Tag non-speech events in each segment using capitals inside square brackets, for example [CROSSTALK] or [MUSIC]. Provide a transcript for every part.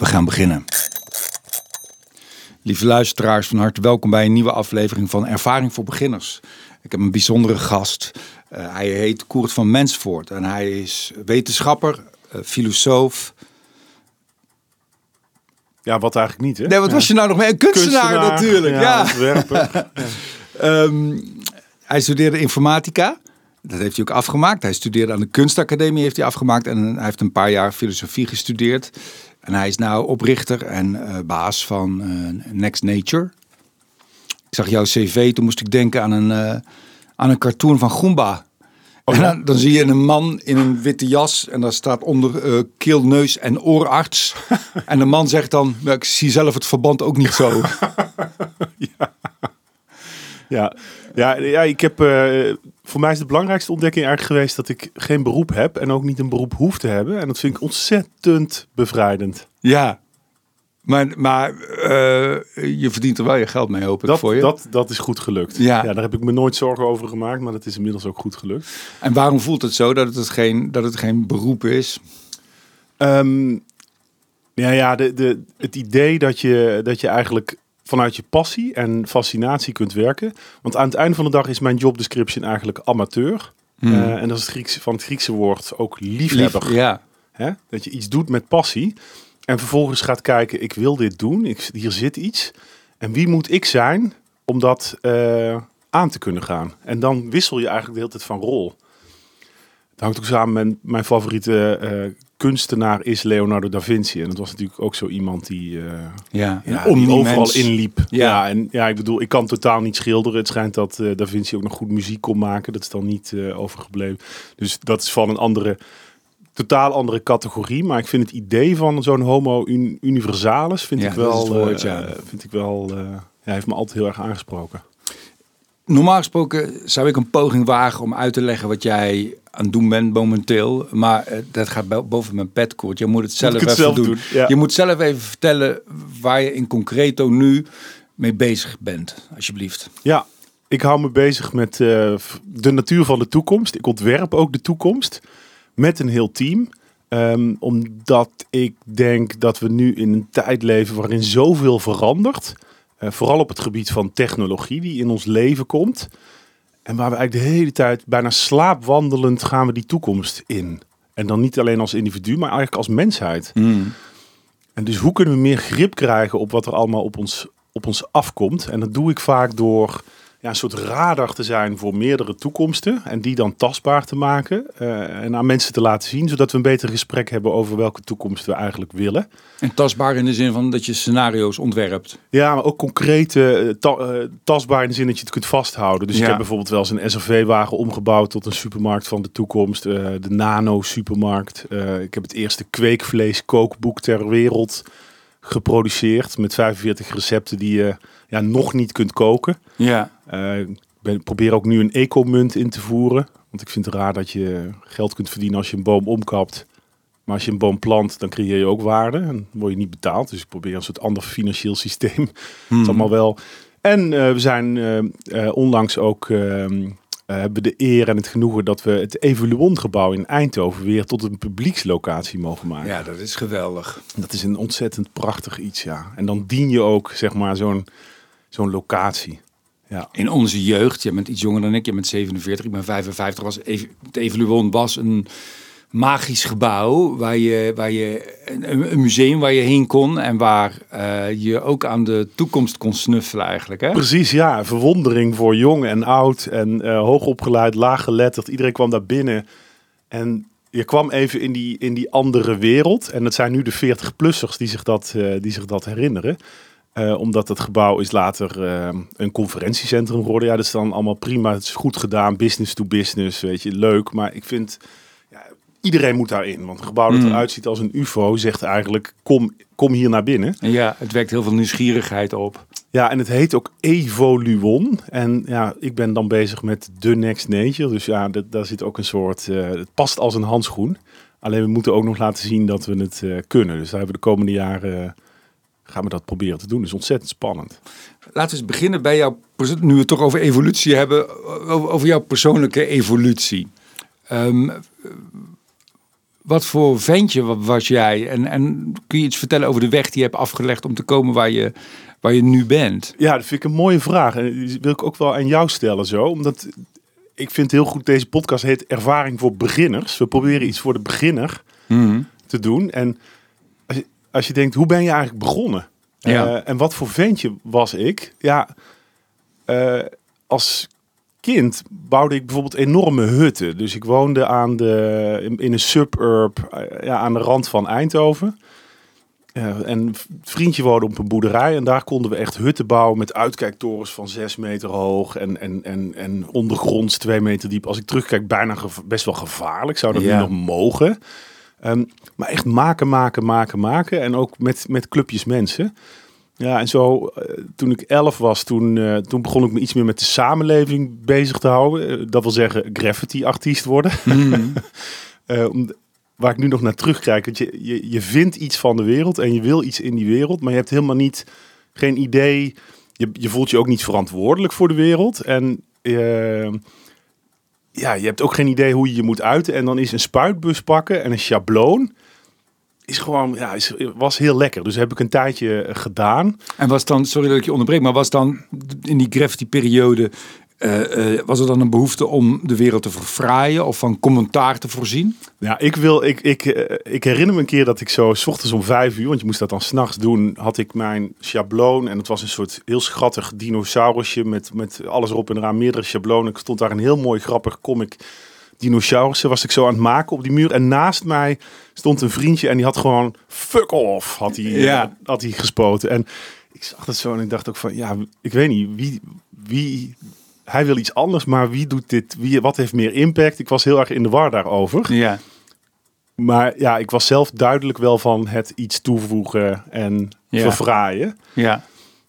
We gaan beginnen. Lieve luisteraars, van harte welkom bij een nieuwe aflevering van Ervaring voor Beginners. Ik heb een bijzondere gast. Uh, hij heet Koert van Mensvoort en hij is wetenschapper, uh, filosoof. Ja, wat eigenlijk niet, hè? Nee, wat ja. was je nou nog mee? Een kunstenaar, Kunstenaar, natuurlijk. [LAUGHS] Ja. Ehm, hij studeerde informatica. Dat heeft hij ook afgemaakt. Hij studeerde aan de kunstacademie, heeft hij afgemaakt. En hij heeft een paar jaar filosofie gestudeerd. En hij is nou oprichter en eh, baas van eh, Next Nature. Ik zag jouw cv, toen moest ik denken aan een, eh, aan een cartoon van Goomba. Oh, en ja? dan, dan zie je een man in een witte jas en daar staat onder keel, neus en oorarts. [LAUGHS] en de man zegt dan, "Nou, ik zie zelf het verband ook niet zo. [LAUGHS] Ja, ja, ja ik heb, voor mij is de belangrijkste ontdekking eigenlijk geweest dat ik geen beroep heb en ook niet een beroep hoef te hebben. En dat vind ik ontzettend bevrijdend. Ja, maar, maar eh, je verdient er wel je geld mee, hoop ik Dat, voor je. dat, dat is goed gelukt. Ja. daar heb ik me nooit zorgen over gemaakt, maar dat is inmiddels ook goed gelukt. En waarom voelt het zo dat het geen, dat het geen beroep is? Ehm, ja, ja de, de, het idee dat je, dat je eigenlijk vanuit je passie en fascinatie kunt werken. Want aan het einde van de dag is mijn job description eigenlijk amateur. Hmm. Eh, en dat is het Griekse, van het Griekse woord ook liefhebber. Lief- ja. Hè? Dat je iets doet met passie. En vervolgens gaat kijken, ik wil dit doen. Ik, hier zit iets. En wie moet ik zijn om dat eh, aan te kunnen gaan? En dan wissel je eigenlijk de hele tijd van rol. Het hangt ook samen met mijn favoriete eh, kunstenaar is Leonardo da Vinci. En dat was natuurlijk ook zo iemand die, eh, Ja, ja, een die overal inliep. Ja. Ja. en ja, ik bedoel, ik kan totaal niet schilderen. Het schijnt dat eh, Da Vinci ook nog goed muziek kon maken. Dat is dan niet eh, overgebleven. Dus dat is van een andere, totaal andere categorie. Maar ik vind het idee van zo'n homo un- universalis, vind Ja, ik wel, woord, eh, vind ik wel, eh, ja, heeft me altijd heel erg aangesproken. Normaal gesproken zou ik een poging wagen om uit te leggen wat jij aan het doen bent momenteel. Maar eh, dat gaat bo- boven mijn petkoord. Je moet het zelf even doen. doen, ja. Je moet zelf even vertellen waar je in concreto nu mee bezig bent, alsjeblieft. Ja, ik hou me bezig met eh, de natuur van de toekomst. Ik ontwerp ook de toekomst met een heel team. Ehm, omdat ik denk dat we nu in een tijd leven waarin zoveel verandert. Eh, vooral op het gebied van technologie die in ons leven komt. En waar we eigenlijk de hele tijd bijna slaapwandelend gaan we die toekomst in. En dan niet alleen als individu, maar eigenlijk als mensheid. En dus hoe kunnen we meer grip krijgen op wat er allemaal op ons, op ons afkomt? En dat doe ik vaak door ja, een soort radar te zijn voor meerdere toekomsten. En die dan tastbaar te maken. eh, en aan mensen te laten zien. Zodat we een beter gesprek hebben over welke toekomst we eigenlijk willen. En tastbaar in de zin van dat je scenario's ontwerpt. Ja, maar ook concrete, eh, ta- eh, tastbaar in de zin dat je het kunt vasthouden. Dus Ja. ik heb bijvoorbeeld wel eens een SRV-wagen omgebouwd tot een supermarkt van de toekomst. de nano-supermarkt. Ik heb het eerste kweekvlees-kookboek ter wereld geproduceerd. Met 45 recepten die je ja, nog niet kunt koken. Ja. Eh, ben, probeer ook nu een ecomunt in te voeren. Want ik vind het raar dat je geld kunt verdienen als je een boom omkapt. Maar als je een boom plant, dan creëer je ook waarde. En dan word je niet betaald. Dus ik probeer een soort ander financieel systeem. [LAUGHS] Het is allemaal wel. En eh, we zijn eh, onlangs ook. ehm, eh, hebben de eer en het genoegen dat we het Evoluon gebouw in Eindhoven weer tot een publiekslocatie mogen maken. ja, dat is geweldig. Dat is een ontzettend prachtig iets, ja. En dan dien je ook, zeg maar, zo'n zo'n locatie. Ja. In onze jeugd, je bent iets jonger dan ik, je bent 47, ik ben 55, was het Evoluon was een magisch gebouw waar je, waar je een, museum waar je heen kon en waar eh, je ook aan de toekomst kon snuffelen eigenlijk. Hè? Precies, ja. Verwondering voor jong en oud en eh hoogopgeleid, laaggeletterd. Iedereen kwam daar binnen. En je kwam even in die, in die andere wereld. En dat zijn nu de 40-plussers die, zich dat, eh, die zich dat herinneren. Eh, omdat het gebouw is later eh, een conferentiecentrum geworden. Ja, dat is dan allemaal prima. Het is goed gedaan, business to business, weet je, leuk. Maar ik vind, ja, iedereen moet daarin. Want een gebouw dat Mm. eruit ziet als een ufo zegt eigenlijk, kom, kom hier naar binnen. En ja, het wekt heel veel nieuwsgierigheid op. Ja, en het heet ook Evoluon. En ja, ik ben dan bezig met The Next Nature. Dus ja, dat, daar zit ook een soort... eh, het past als een handschoen. Alleen we moeten ook nog laten zien dat we het eh, kunnen. Dus daar hebben we de komende jaren... gaan we dat proberen te doen. Dat is ontzettend spannend. Laten we eens beginnen bij jouw, perso- nu we het toch over evolutie hebben, over, jouw persoonlijke evolutie. Ehm, wat voor ventje wa- was jij? En, en kun je iets vertellen over de weg die je hebt afgelegd om te komen waar je, waar je nu bent? Ja, dat vind ik een mooie vraag. En die wil ik ook wel aan jou stellen zo. Omdat ik vind heel goed, deze podcast heet Ervaring voor Beginners. We proberen iets voor de beginner te doen. En als je, denkt, hoe ben je eigenlijk begonnen? Ja. Eh, en wat voor ventje was ik? Ja, eh, als kind bouwde ik bijvoorbeeld enorme hutten. Dus ik woonde aan de, in, in een suburb eh, ja, aan de rand van Eindhoven. En een vriendje woonde op een boerderij en daar konden we echt hutten bouwen met uitkijktorens van zes meter hoog en, en, en, en ondergronds twee meter diep. Als ik terugkijk, bijna best wel gevaarlijk. Zou dat Ja. nu nog mogen? Ehm, maar echt maken, maken, maken, maken. En ook met, met clubjes mensen. Ja, en zo, eh, toen ik elf was, toen, eh, toen begon ik me iets meer met de samenleving bezig te houden. Eh, dat wil zeggen, graffiti-artiest worden. [LAUGHS] Om, waar ik nu nog naar terugkijk. Want je, je, je vindt iets van de wereld en je wil iets in die wereld, maar je hebt helemaal niet, geen idee. Je, je voelt je ook niet verantwoordelijk voor de wereld. En eh, ja, je hebt ook geen idee hoe je je moet uiten. En dan is een spuitbus pakken en een schabloon. Is gewoon, ja, is, was heel lekker. Dus heb ik een tijdje eh, gedaan. En was dan, sorry dat ik je onderbreek, maar was dan in die graffiti-periode, eh, eh, was er dan een behoefte om de wereld te verfraaien of van commentaar te voorzien? Ja, ik, wil, ik, ik, eh, ik herinner me een keer dat ik zo, s ochtends om vijf uur, want je moest dat dan s'nachts doen, had ik mijn schabloon. En het was een soort heel schattig dinosaurusje met, met alles erop en eraan, meerdere schablonen. Ik stond daar een heel mooi grappig comic dinosaurussen, was ik zo aan het maken op die muur. En naast mij stond een vriendje en die had gewoon fuck off, had hij, Ja. had hij gespoten. En ik zag dat zo en ik dacht ook van, ja, ik weet niet, wie... wie hij wil iets anders, maar wie doet dit? Wie, wat heeft meer impact? Ik was heel erg in de war daarover. Ja. Maar ja, ik was zelf duidelijk wel van het iets toevoegen en Ja. verfraaien. Ja.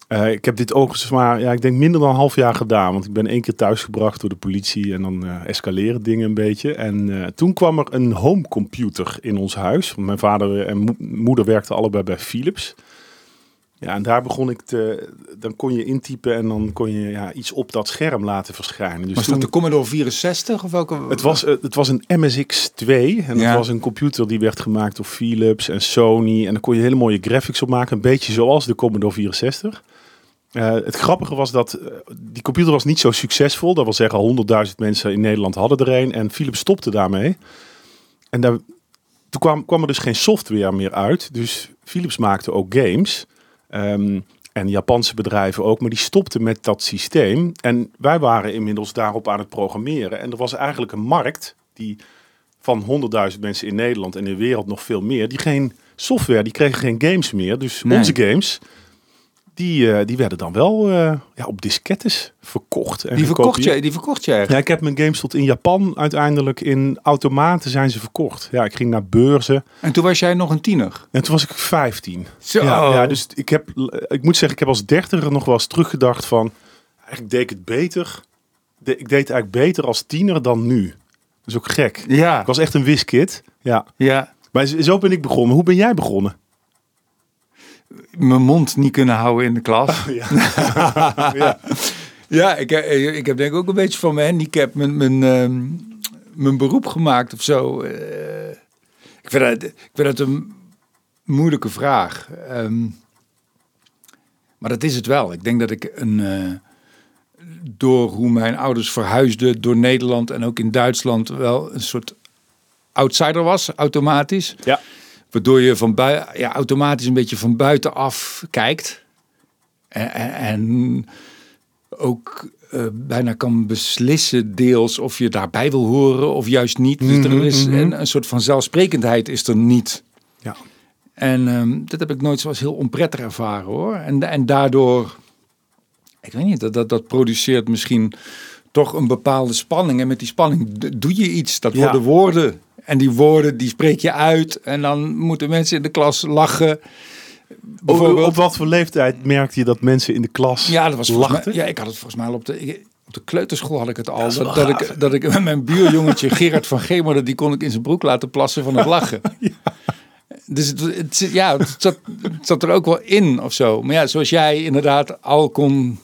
Eh, ik heb dit ook maar, ja, ik denk minder dan een half jaar gedaan. Want ik ben één keer thuisgebracht door de politie en dan eh, escaleren dingen een beetje. En eh, toen kwam er een homecomputer in ons huis. Mijn vader en mo- moeder werkten allebei bij Philips. Ja, en daar begon ik te, dan kon je intypen en dan kon je ja, iets op dat scherm laten verschijnen. Dus Was toen- dat de Commodore 64 of welke? het was, eh, het was een MSX2 en Ja. dat was een computer die werd gemaakt door Philips en Sony. En daar kon je hele mooie graphics op maken, een beetje zoals de Commodore 64. Eh, het grappige was dat eh, die computer was niet zo succesvol. Dat wil zeggen, 100.000 mensen in Nederland hadden er een. En Philips stopte daarmee. En daar, toen kwam, kwam er dus geen software meer uit. Dus Philips maakte ook games. Ehm, en Japanse bedrijven ook, maar die stopten met dat systeem. En wij waren inmiddels daarop aan het programmeren. En er was eigenlijk een markt die van 100.000 mensen in Nederland en in de wereld nog veel meer, die geen software, die kregen geen games meer. Dus Nee. onze games, die, eh, die werden dan wel eh, ja, op diskettes verkocht. En die verkocht jij, die verkocht jij. Ja, ik heb mijn games tot in Japan uiteindelijk in automaten zijn ze verkocht. Ja, ik ging naar beurzen En toen was jij nog een tiener. en toen was ik 15. Zo. Ja, ja, dus ik heb, ik moet zeggen, ik heb als dertiger nog wel eens teruggedacht van, eigenlijk deed ik het beter. De, ik deed het eigenlijk beter als tiener dan nu. Dat is ook gek. Ja. Ik was echt een wiskid. Ja. ja. Maar zo ben ik begonnen. Hoe ben jij begonnen? Mijn mond niet kunnen houden in de klas. Ja. [LAUGHS] ja. Ja, ik, eh, ik heb denk ik ook een beetje van mijn handicap mijn, mijn, ehm, mijn beroep gemaakt of zo. Eh, ik, vind dat, ik vind dat een moeilijke vraag. Ehm, maar dat is het wel. Ik denk dat ik een, eh, door hoe mijn ouders verhuisden door Nederland en ook in Duitsland wel een soort outsider was, automatisch. Ja. Waardoor je van ja, automatisch een beetje van buitenaf kijkt. En, en, ook eh, bijna kan beslissen deels of je daarbij wil horen of juist niet. Dus Mhm, er is mhm. een, een soort van zelfsprekendheid is er niet. Ja. En ehm, dat heb ik nooit zoals heel onprettig ervaren hoor. En, en daardoor, ik weet niet, dat, dat, dat produceert misschien toch een bepaalde spanning. En met die spanning doe je iets. Dat Ja. worden woorden. En die woorden die spreek je uit. En dan moeten mensen in de klas lachen. Op, Bijvoorbeeld. op wat voor leeftijd merkte je dat mensen in de klas Ja, dat was lachten? mij, ja, ik had het volgens mij al op de, ik- op de kleuterschool had ik het al. Dat, ik, dat ik met mijn buurjongetje Gerard van Gemerde, die kon ik in zijn broek laten plassen van het lachen. [LAUGHS] Dus het, het, zit- ja, het zat, het zat er ook wel in of zo. Maar ja, zoals jij inderdaad al kon,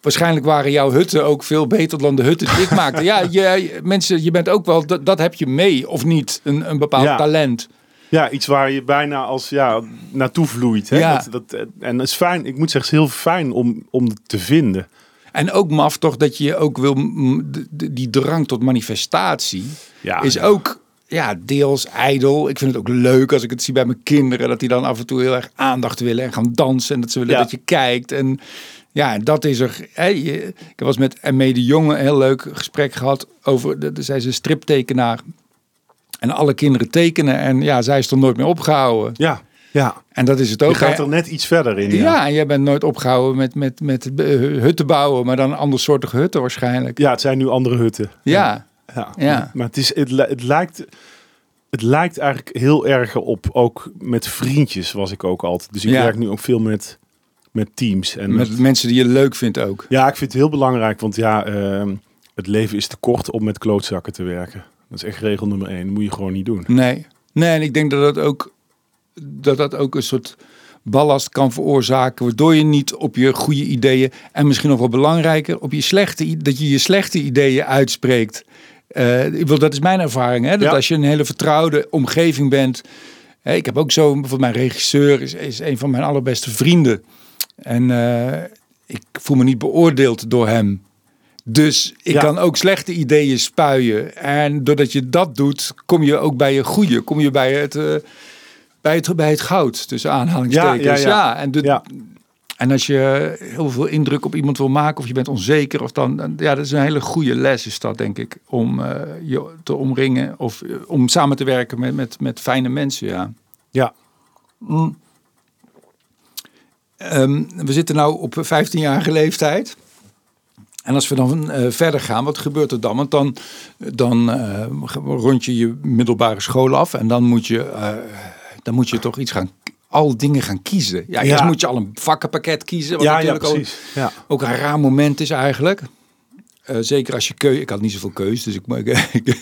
waarschijnlijk waren jouw hutten ook veel beter dan de hutten die ik maakte. Ja, je, mensen, je bent ook wel, dat, dat heb je mee of niet, een, een bepaald Ja. talent. Ja, iets waar je bijna als ja, naartoe vloeit. Hè? Ja. Dat, dat, en het is fijn, ik moet zeggen, het is heel fijn om, om te vinden. En ook maf toch dat je ook wil, die drang tot manifestatie Ja, is ook ja, deels ijdel. Ik vind het ook leuk als ik het zie bij mijn kinderen, dat die dan af en toe heel erg aandacht willen en gaan dansen en dat ze willen dat je kijkt. En ja, en dat is er. Hè, je, ik was met Emme de Jonge een heel leuk gesprek gehad over, de, de, zij is een striptekenaar. En alle kinderen tekenen en ja, zij is toch nooit meer opgehouden. ja, ja. En dat is het Je ook. gaat hè. er net iets verder in. ja. Ja, en jij bent nooit opgehouden met, met, met eh, hutten bouwen, maar dan andersoortige hutten waarschijnlijk. ja het zijn nu andere hutten. Ja, Ja. Ja. Maar het, is, het, het, lijkt, het lijkt eigenlijk heel erg op, ook met vriendjes was ik ook altijd. Dus ik werk nu ook veel met, met teams. En met mensen die je leuk vindt ook. Ja, ik vind het heel belangrijk, want ja, ehm, het leven is te kort om met klootzakken te werken. Dat is echt regel nummer één. Dat moet je gewoon niet doen. Nee. Nee, en ik denk dat dat ook, dat dat ook een soort ballast kan veroorzaken, waardoor je niet op je goede ideeën en misschien nog wel belangrijker, op je slechte, dat je je slechte ideeën uitspreekt. Ik wil, dat is mijn ervaring, hè? dat Ja. als je een hele vertrouwde omgeving bent. Hè, ik heb ook zo, bijvoorbeeld mijn regisseur is, is een van mijn allerbeste vrienden. En eh, ik voel me niet beoordeeld door hem. Dus ik Ja. kan ook slechte ideeën spuien. En doordat je dat doet, kom je ook bij je goede. Kom je bij het, eh, bij het, bij het goud, tussen aanhalingstekens. Ja, ja, ja. en, de, en als je heel veel indruk op iemand wil maken of je bent onzeker, of dan, ja, dat is een hele goede les, is dat denk ik, om eh, je te omringen of om samen te werken met, met, met fijne mensen. Ja. Ja, Ehm, we zitten nu op 15-jarige leeftijd. En als we dan eh, verder gaan, wat gebeurt er dan? Want dan, dan eh, rond je je middelbare school af en dan moet je, eh, dan moet je toch iets gaan, al dingen gaan kiezen. Ja, eerst Ja. moet je al een vakkenpakket kiezen, wat ja, ja natuurlijk ook, precies. Ja. ook een raar moment is eigenlijk. Zeker als je keuze, ik had niet zoveel keus, dus ik, [LAUGHS] ik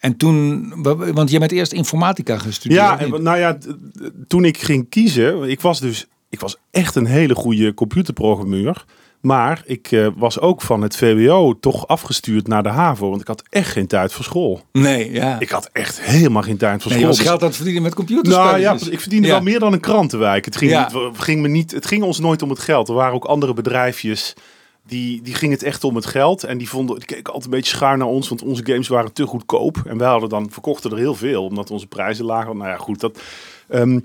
en toen, want jij bent eerst informatica gestudeerd. Ja, nou ja, toen ik ging kiezen, ik was dus, ik was echt een hele goede computerprogrammeur. Maar ik eh, was ook van het VWO toch afgestuurd naar de HAVO, want ik had echt geen tijd voor school. nee, ja. Ik had echt helemaal geen tijd voor Nee, je school. was Dus- geld aan het verdienen met computerspelletjes. Nou ja, ik verdiende Ja. wel meer dan een krantenwijk. Het ging, Ja. ging me niet, het ging ons nooit om het geld. Er waren ook andere bedrijfjes die, die ging het echt om het geld. En die vonden, die keken altijd een beetje schaar naar ons, want onze games waren te goedkoop. En wij hadden dan verkochten er heel veel, omdat onze prijzen lagen. Nou ja, goed, dat. ehm,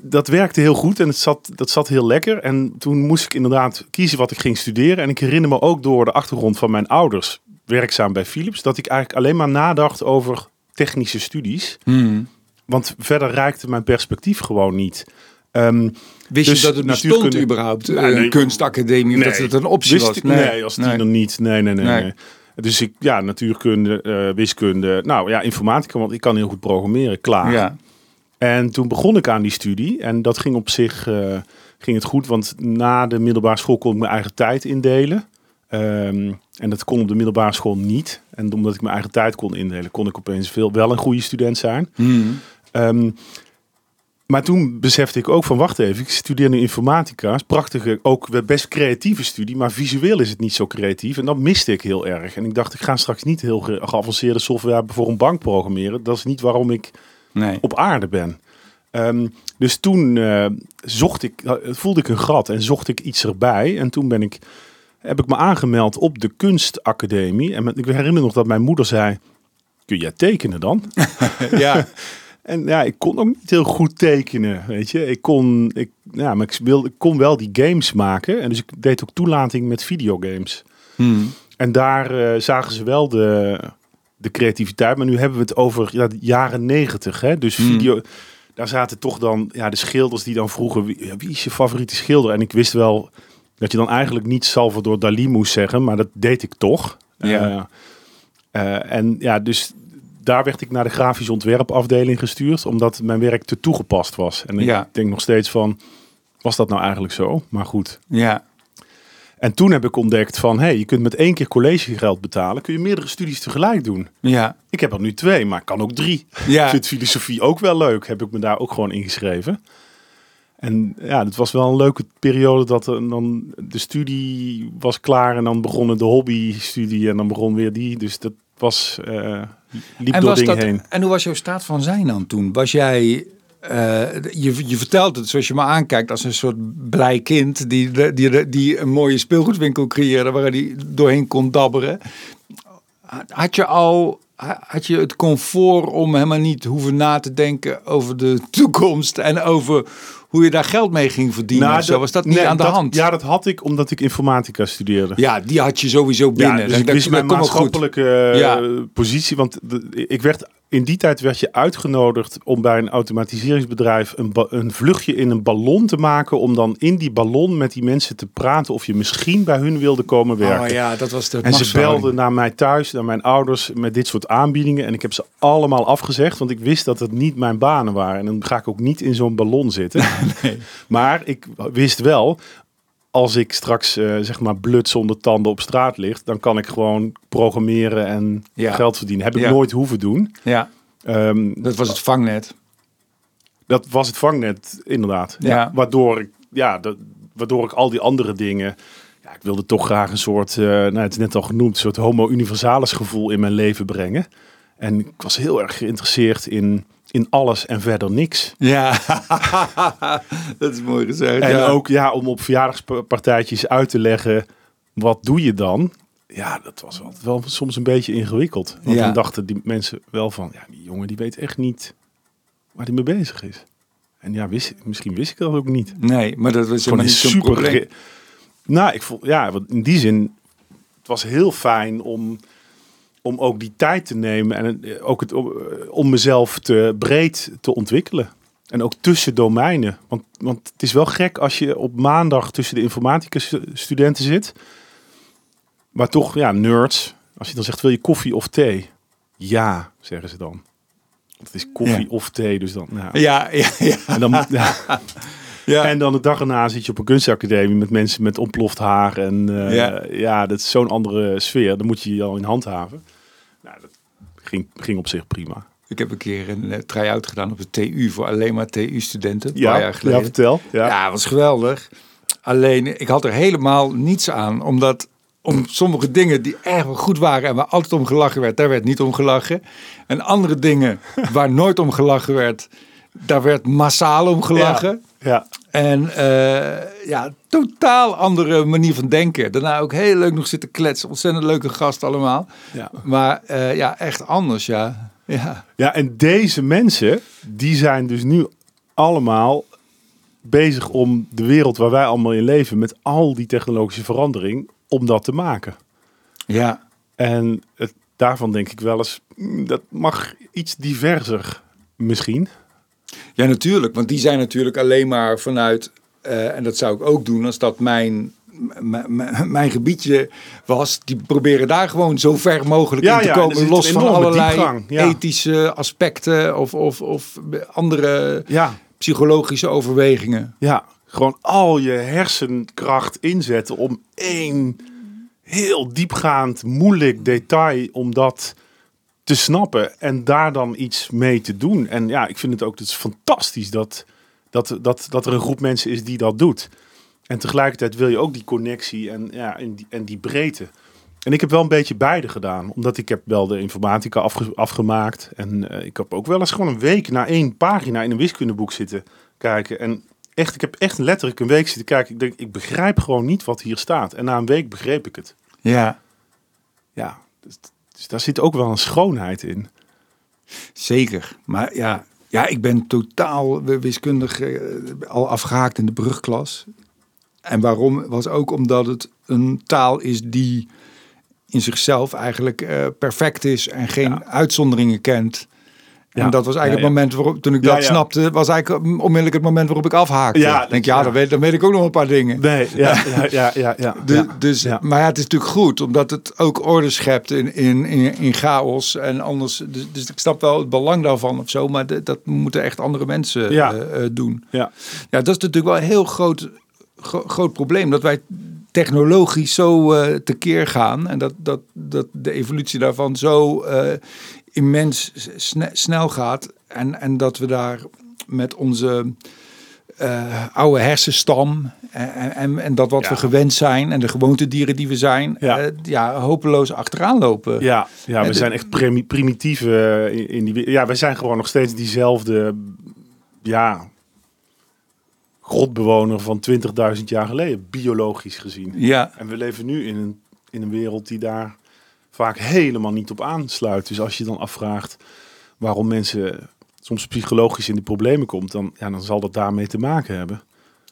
dat werkte heel goed en het zat, dat zat heel lekker. En toen moest ik inderdaad kiezen wat ik ging studeren. En ik herinner me ook door de achtergrond van mijn ouders, werkzaam bij Philips, dat ik eigenlijk alleen maar nadacht over technische studies. Hmm. Want verder reikte mijn perspectief gewoon niet. Ehm, Wist Dus je dat het bestond überhaupt? Nee, eh, een nee. kunstacademie, of dat Nee. het een optie wist was? ik, nee, als die nee. er niet. Nee, nee, nee, Nee. nee. Dus ik, ja, natuurkunde, eh, wiskunde. Nou ja, informatica, want ik kan heel goed programmeren. Klaar. Ja. En toen begon ik aan die studie. En dat ging op zich eh, ging het goed. Want na de middelbare school kon ik mijn eigen tijd indelen. Ehm, en dat kon op de middelbare school niet. En omdat ik mijn eigen tijd kon indelen, kon ik opeens veel, wel een goede student zijn. Ehm, maar toen besefte ik ook van, wacht even, ik studeer nu informatica. Is prachtige, ook best creatieve studie, maar visueel is het niet zo creatief. En dat miste ik heel erg. En ik dacht, ik ga straks niet heel ge- geavanceerde software voor een bank programmeren. Dat is niet waarom ik Nee. op aarde ben. Ehm, dus toen eh, zocht ik, eh, voelde ik een gat en zocht ik iets erbij. En toen ben ik, heb ik me aangemeld op de kunstacademie. En met- ik herinner nog dat mijn moeder zei, kun jij tekenen dan? [LAUGHS] ja. [LAUGHS] En ja, ik kon ook niet heel goed tekenen, weet je. Ik kon, ik, ja, maar ik, wilde, ik kon wel die games maken. En dus ik deed ook toelating met videogames. Hmm. En daar eh, zagen ze wel de, de creativiteit. Maar nu hebben we het over ja, de jaren negentig. Hè? Dus Hmm. video, daar zaten toch dan ja, de schilders die dan vroegen... Wie, ja, wie is je favoriete schilder? En ik wist wel dat je dan eigenlijk niet Salvador Dali moest zeggen. Maar dat deed ik toch. Ja. Eh, eh, en ja, dus daar werd ik naar de grafische ontwerpafdeling gestuurd. Omdat mijn werk te toegepast was. En ik Ja. denk nog steeds van... Was dat nou eigenlijk zo? Maar goed. ja. En toen heb ik ontdekt van, hey, je kunt met één keer collegegeld betalen, kun je meerdere studies tegelijk doen. Ja. Ik heb er nu twee, maar ik kan ook drie. Ja. [LAUGHS] Ik vind filosofie ook wel leuk, heb ik me daar ook gewoon ingeschreven. En ja, het was wel een leuke periode dat er dan de studie was klaar en dan begonnen de hobby-studie en dan begon weer die. Dus dat was uh, liep en door was dingen dat, heen. En hoe was jouw staat van zijn dan toen? Was jij eh, je, je vertelt het zoals je me aankijkt als een soort blij kind die, die, die een mooie speelgoedwinkel creëerde waar hij doorheen kon dabberen. Had je al had je het comfort om helemaal niet hoeven na te denken over de toekomst en over hoe je daar geld mee ging verdienen. Nou, zo was dat niet aan de hand. Ja, dat had ik omdat ik informatica studeerde. Ja, die had je sowieso binnen. Ja, dus ik wist mijn maatschappelijke ja. positie. Want ik werd in die tijd werd je uitgenodigd om bij een automatiseringsbedrijf een, een vluchtje in een ballon te maken. Om dan in die ballon met die mensen te praten of je misschien bij hun wilde komen oh werken. Oh ja, dat was de En ze belden naar mij thuis, naar mijn ouders met dit soort aanbiedingen. En ik heb ze allemaal afgezegd, want ik wist dat het niet mijn banen waren. En dan ga ik ook niet in zo'n ballon zitten. [LAUGHS] nee. Maar ik wist wel, als ik straks uh, zeg maar blut zonder tanden op straat ligt, dan kan ik gewoon programmeren en geld verdienen. Heb ik nooit hoeven doen. Ja. Um, dat was het vangnet. Dat was het vangnet, inderdaad. Ja. waardoor ik, ja, dat, waardoor ik al die andere dingen. Ja, ik wilde toch graag een soort, uh, nou, het is net al genoemd, een soort homo universalis gevoel in mijn leven brengen. En ik was heel erg geïnteresseerd in in alles en verder niks. Ja, [LAUGHS] dat is mooi gezegd. En ook ja, om op verjaardagspartijtjes uit te leggen, wat doe je dan? Ja, dat was wel, wel soms een beetje ingewikkeld. Want dan dachten die mensen wel van, ja, die jongen die weet echt niet waar hij mee bezig is. En ja, wist, misschien wist ik dat ook niet. Nee, maar dat was helemaal niet super. Nou, ik vond, ja, in die zin, het was heel fijn om om ook die tijd te nemen en eh, ook het, eh, om mezelf te breed te ontwikkelen. En ook tussen domeinen. Want, want het is wel gek als je op maandag tussen de informatica studenten zit. Maar toch, ja, nerds. Als je dan zegt, wil je koffie of thee? Ja, zeggen ze dan. Het is koffie of thee, dus dan... Nou. Ja, ja, ja. En dan, [LAUGHS] ja. Ja. En dan de dag erna zit je op een kunstacademie met mensen met ontploft haar. En uh, ja. ja, dat is zo'n andere sfeer. Dan moet je je al in handhaven. Nou, dat ging, ging op zich prima. Ik heb een keer een uh, try-out gedaan op de TU voor alleen maar TU-studenten. Ja, jaar geleden. ja, vertel. Ja. ja, was geweldig. Alleen, ik had er helemaal niets aan, omdat om sommige dingen die erg goed waren en waar altijd om gelachen werd, daar werd niet om gelachen. En andere dingen waar nooit om gelachen werd, daar werd massaal om gelachen. Ja. En uh, ja, totaal andere manier van denken. Daarna ook heel leuk nog zitten kletsen. Ontzettend leuke gast allemaal. Ja. Maar uh, ja, echt anders, ja. ja. Ja, en deze mensen, die zijn dus nu allemaal bezig om de wereld waar wij allemaal in leven, met al die technologische verandering, om dat te maken. Ja. En het, daarvan denk ik wel eens, mm, dat mag iets diverser misschien. Ja, natuurlijk. Want die zijn natuurlijk alleen maar vanuit, uh, en dat zou ik ook doen als dat mijn mijn gebiedje was, die proberen daar gewoon zo ver mogelijk in te komen, los van allerlei ethische aspecten of, of, of andere psychologische overwegingen. Ja, gewoon al je hersenkracht inzetten om één heel diepgaand, moeilijk detail, om dat te snappen en daar dan iets mee te doen. En ja, ik vind het ook dus fantastisch dat, dat, dat, dat er een groep mensen is die dat doet. En tegelijkertijd wil je ook die connectie en, ja, en, die, en die breedte. En ik heb wel een beetje beide gedaan. Omdat ik heb wel de informatica afge, afgemaakt. En uh, ik heb ook wel eens gewoon een week naar één pagina in een wiskundeboek zitten kijken. En echt, ik heb echt letterlijk een week zitten kijken. Ik denk, ik begrijp gewoon niet wat hier staat. En na een week begreep ik het. Ja. Ja, dus dus daar zit ook wel een schoonheid in. Zeker. Maar ja, ja ik ben totaal wiskundig eh, al afgehaakt in de brugklas. En waarom was ook omdat het een taal is die in zichzelf eigenlijk uh, perfect is en geen uitzonderingen kent. En dat was eigenlijk het moment waarop, toen ik dat snapte, was eigenlijk onmiddellijk het moment waarop ik afhaakte. Ja, denk ja, Dan, weet, dan weet ik ook nog een paar dingen. Nee, ja, ja, [LAUGHS] ja, ja. De, dus, Maar ja, het is natuurlijk goed, omdat het ook orde schept in, in, in, chaos. En anders, dus, dus, ik snap wel het belang daarvan of zo, maar dat moeten echt andere mensen uh, doen. Ja. ja, dat is natuurlijk wel een heel groot, groot probleem, dat wij technologisch zo uh, tekeer gaan en dat, dat, dat de evolutie daarvan zo uh, immens snel gaat. En, en dat we daar met onze eh, oude hersenstam en, en, en dat wat Ja. we gewend zijn en de gewoontedieren die we zijn, Ja. ja, ja hopeloos achteraan lopen. Ja, ja we de- zijn echt primi- primitief eh, in, in die... we- Ja, wij zijn gewoon nog steeds diezelfde... Ja... Grotbewoner van 20.000 jaar geleden, biologisch gezien. Ja, En we leven nu in een, in een wereld die daar vaak helemaal niet op aansluit. Dus als je dan afvraagt waarom mensen soms psychologisch in de problemen komt, dan, ja, dan zal dat daarmee te maken hebben.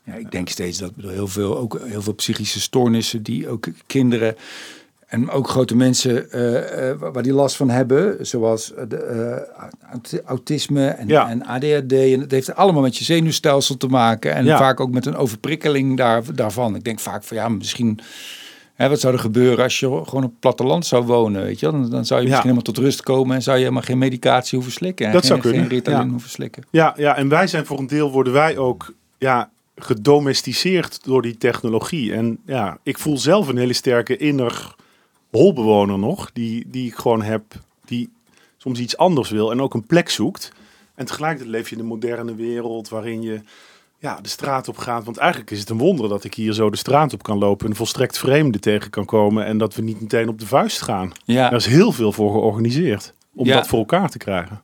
Ja, ik denk steeds dat bedoel, heel, veel, ook heel veel psychische stoornissen die ook kinderen en ook grote mensen eh, waar die last van hebben, zoals eh, de, aut- autisme en, Ja. en ADHD. En het heeft allemaal met je zenuwstelsel te maken en Ja. vaak ook met een overprikkeling daar, daarvan. Ik denk vaak van ja, misschien. Hè, wat zou er gebeuren als je gewoon op het platteland zou wonen? Weet je? Dan, dan zou je Ja. misschien helemaal tot rust komen en zou je helemaal geen medicatie hoeven slikken. En Dat geen, zou kunnen, Geen Ritalin ja. hoeven slikken. Ja, ja, en wij zijn voor een deel worden wij ook ja, gedomesticeerd door die technologie. En ja, ik voel zelf een hele sterke inner holbewoner nog, die, die ik gewoon heb, die soms iets anders wil en ook een plek zoekt. En tegelijkertijd leef je in een moderne wereld waarin je ja, de straat op gaat. Want eigenlijk is het een wonder dat ik hier zo de straat op kan lopen en volstrekt vreemden tegen kan komen en dat we niet meteen op de vuist gaan. Ja. Daar is heel veel voor georganiseerd om Ja. dat voor elkaar te krijgen.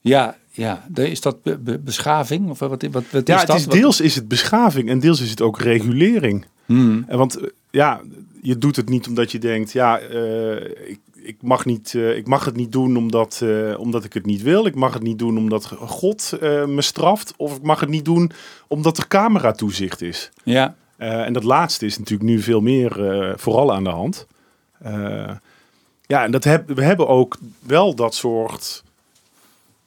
Ja, ja. Is dat be- be- beschaving? Of wat, wat, wat Ja, is het dat? is deels is het beschaving en deels is het ook regulering. Hmm. En want eh, ja, je doet het niet omdat je denkt, ja, eh, ik, ik, mag niet, eh, ik mag het niet doen omdat, eh, omdat ik het niet wil. Ik mag het niet doen omdat God eh, me straft. Of ik mag het niet doen omdat er cameratoezicht is. Ja, en dat laatste is natuurlijk nu veel meer vooral aan de hand. Ja, en dat heb, we hebben ook wel dat soort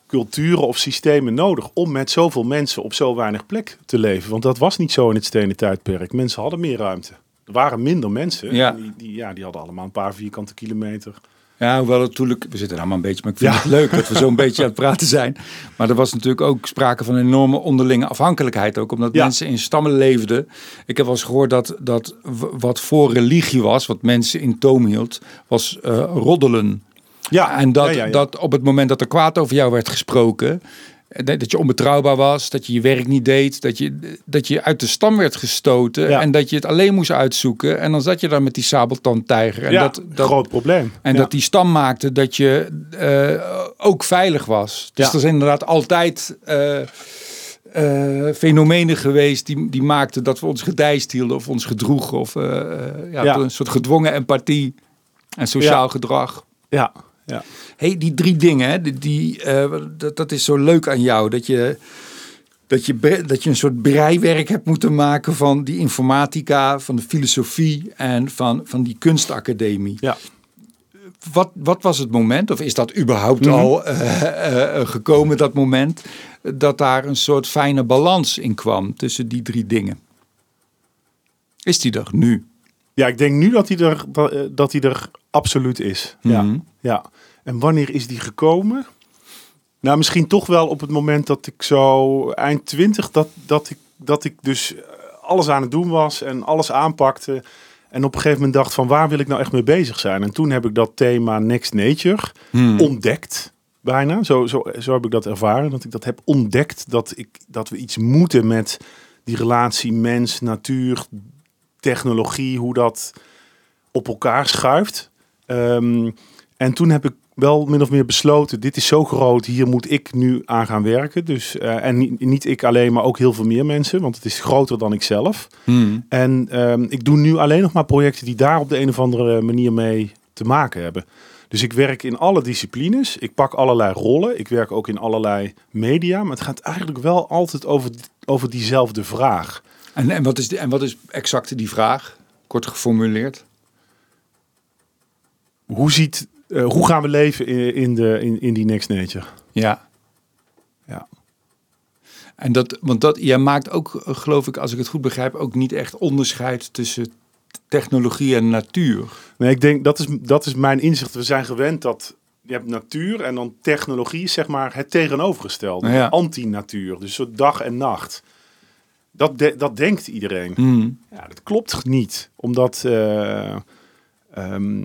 culturen of systemen nodig om met zoveel mensen op zo weinig plek te leven. Want dat was niet zo in het stenen tijdperk. Mensen hadden meer ruimte. Er waren minder mensen. Ja. Die, die, ja, die hadden allemaal een paar vierkante kilometer. ja hoewel het natuurlijk... We zitten allemaal een beetje... Maar ik vind Ja. het leuk dat we zo'n beetje aan het praten zijn. Maar er was natuurlijk ook sprake van een enorme onderlinge afhankelijkheid. Ook omdat Ja. mensen in stammen leefden. Ik heb wel eens gehoord dat, dat wat voor religie was... wat mensen in toom hield, was eh, roddelen. Ja, En dat, dat op het moment dat er kwaad over jou werd gesproken, dat dat je onbetrouwbaar was, dat je je werk niet deed, dat je, dat je uit de stam werd gestoten Ja. en dat je het alleen moest uitzoeken. En dan zat je daar met die sabeltandtijger. En, ja, dat, dat, groot probleem. en Ja. dat die stam maakte dat je eh, ook veilig was. Dus er zijn inderdaad altijd eh, eh, fenomenen geweest die, die maakten dat we ons gedijst hielden of ons gedroegen. Of eh, eh, ja, een soort gedwongen empathie en sociaal gedrag Ja, ja. hey, die drie dingen, die, die, eh, dat, dat is zo leuk aan jou. Dat je, dat, je, dat je een soort breiwerk hebt moeten maken van die informatica, van de filosofie en van, van die kunstacademie. ja. Wat, wat was het moment, of is dat überhaupt Mhm. al eh, eh, gekomen, dat moment, dat daar een soort fijne balans in kwam tussen die drie dingen? Is die er nu? Ja, ik denk nu dat hij er, dat, eh, dat hij er absoluut is. Mhm. Ja, ja. En wanneer is die gekomen? Nou, misschien toch wel op het moment dat ik zo eind twintig, dat, dat, ik, dat ik dus eh, alles aan het doen was en alles aanpakte. En op een gegeven moment dacht van waar wil ik nou echt mee bezig zijn? En toen heb ik dat thema Next Nature Hmm. ontdekt. Bijna, zo, zo, zo heb ik dat ervaren. Dat ik dat heb ontdekt. Dat, ik, dat we iets moeten met die relatie mens, natuur, technologie. Hoe dat op elkaar schuift. Ehm, en toen heb ik wel min of meer besloten, dit is zo groot, hier moet ik nu aan gaan werken. Dus, eh, en niet, niet ik alleen, maar ook heel veel meer mensen, want het is groter dan ik zelf. Hmm. En ehm, ik doe nu alleen nog maar projecten die daar op de een of andere manier mee te maken hebben. Dus ik werk in alle disciplines, ik pak allerlei rollen, ik werk ook in allerlei media, maar het gaat eigenlijk wel altijd over, over diezelfde vraag. En, en, wat is en wat is exact die vraag, kort geformuleerd? Hoe, ziet, eh, hoe gaan we leven in, in, de, in, in die Next Nature? Ja. Ja. En dat, want dat, jij maakt ook, geloof ik, als ik het goed begrijp, ook niet echt onderscheid tussen technologie en natuur. Nee, ik denk dat is, dat is mijn inzicht. We zijn gewend dat je hebt natuur en dan technologie zeg maar het tegenovergestelde. Ja. Anti-natuur, dus zo dag en nacht. Dat, de- dat denkt iedereen. Hmm. Ja, dat klopt niet. Omdat eh, ehm,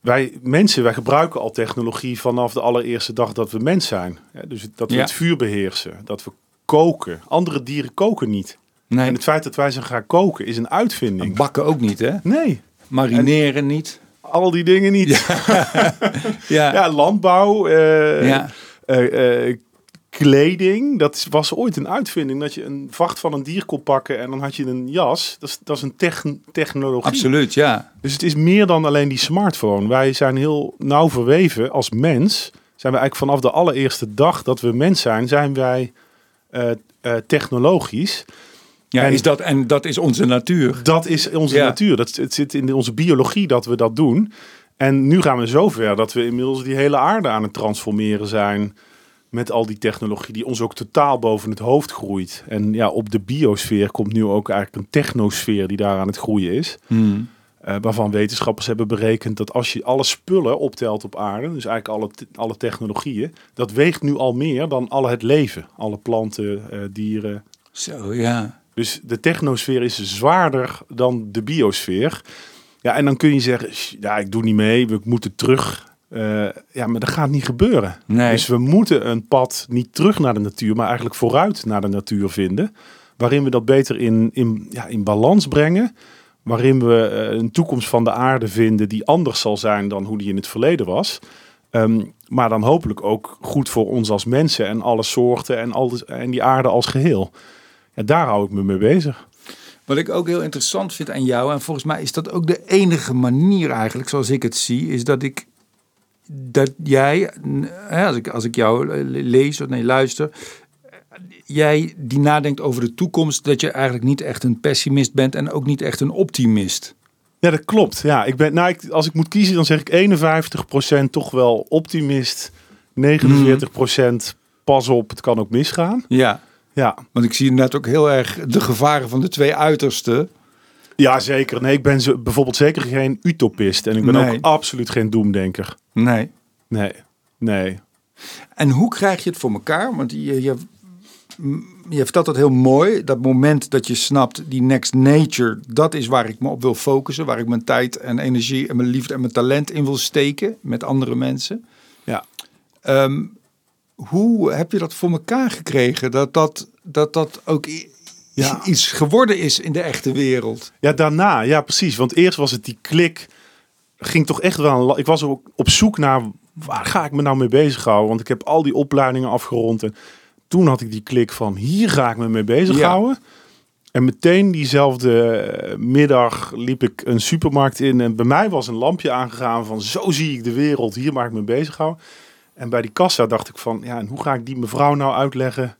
wij mensen, wij gebruiken al technologie vanaf de allereerste dag dat we mens zijn. Dus dat we Ja. het vuur beheersen. Dat we koken. Andere dieren koken niet. Nee. En het feit dat wij ze gaan koken is een uitvinding. Bakken ook niet, hè? Nee, Marineren niet. al die dingen niet. Ja, [LAUGHS] Ja. landbouw, eh, Ja. eh, kleding. Dat was ooit een uitvinding. Dat je een vacht van een dier kon pakken en dan had je een jas. Dat is, dat is een techn- technologie. Absoluut, ja. Dus het is meer dan alleen die smartphone. Wij zijn heel nauw verweven als mens. Zijn we eigenlijk vanaf de allereerste dag dat we mens zijn, zijn wij eh, eh, technologisch. ja En- is dat, en dat is onze natuur. Dat is onze Ja. natuur. Dat, het zit in onze biologie dat we dat doen. En nu gaan we zover dat we inmiddels die hele aarde aan het transformeren zijn. Met al die technologie die ons ook totaal boven het hoofd groeit. En ja, op de biosfeer komt nu ook eigenlijk een technosfeer die daar aan het groeien is. Hmm. Eh, waarvan wetenschappers hebben berekend dat als je alle spullen optelt op aarde, dus eigenlijk alle, te- alle technologieën, dat weegt nu al meer dan al het leven. Alle planten, eh, dieren. Zo, ja. Dus de technosfeer is zwaarder dan de biosfeer. Ja, en dan kun je zeggen, "Sh, ja, ik doe niet mee, we moeten terug. Eh, ja, maar dat gaat niet gebeuren. Nee. Dus we moeten een pad niet terug naar de natuur, maar eigenlijk vooruit naar de natuur vinden. Waarin we dat beter in, in, ja, in balans brengen. Waarin we eh, een toekomst van de aarde vinden die anders zal zijn dan hoe die in het verleden was. Ehm, maar dan hopelijk ook goed voor ons als mensen en alle soorten en, al de- en die aarde als geheel. Ja, daar hou ik me mee bezig. Wat ik ook heel interessant vind aan jou, en volgens mij is dat ook de enige manier eigenlijk, zoals ik het zie, is dat ik dat jij, als ik, als ik jou lees of nee, luister, jij die nadenkt over de toekomst, dat je eigenlijk niet echt een pessimist bent en ook niet echt een optimist. Ja, dat klopt. Ja, ik ben, nou, ik, als ik moet kiezen, dan zeg ik 51% toch wel optimist. 49% pas op, het kan ook misgaan. Ja, Ja, want ik zie net ook heel erg de gevaren van de twee uitersten. Ja zeker. Nee, ik ben zo, bijvoorbeeld zeker geen utopist. En ik ben Nee. ook absoluut geen doemdenker. Nee. Nee, nee. En hoe krijg je het voor elkaar? Want je, je, je vertelt dat heel mooi. Dat moment dat je snapt, die next nature, dat is waar ik me op wil focussen. Waar ik mijn tijd en energie en mijn liefde en mijn talent in wil steken met andere mensen. Ja. Ehm, hoe heb je dat voor elkaar gekregen? Dat dat, dat, dat ook Ja. iets geworden is in de echte wereld. Ja, daarna, ja precies. Want eerst was het die klik, ging toch echt wel... Ik was ook op zoek naar, waar ga ik me nou mee bezighouden? Want ik heb al die opleidingen afgerond. En toen had ik die klik van, hier ga ik me mee bezighouden. En meteen diezelfde eh, middag liep ik een supermarkt in. En bij mij was een lampje aangegaan van, zo zie ik de wereld. Hier mag ik me bezighouden. En bij die kassa dacht ik van, ja, en hoe ga ik die mevrouw nou uitleggen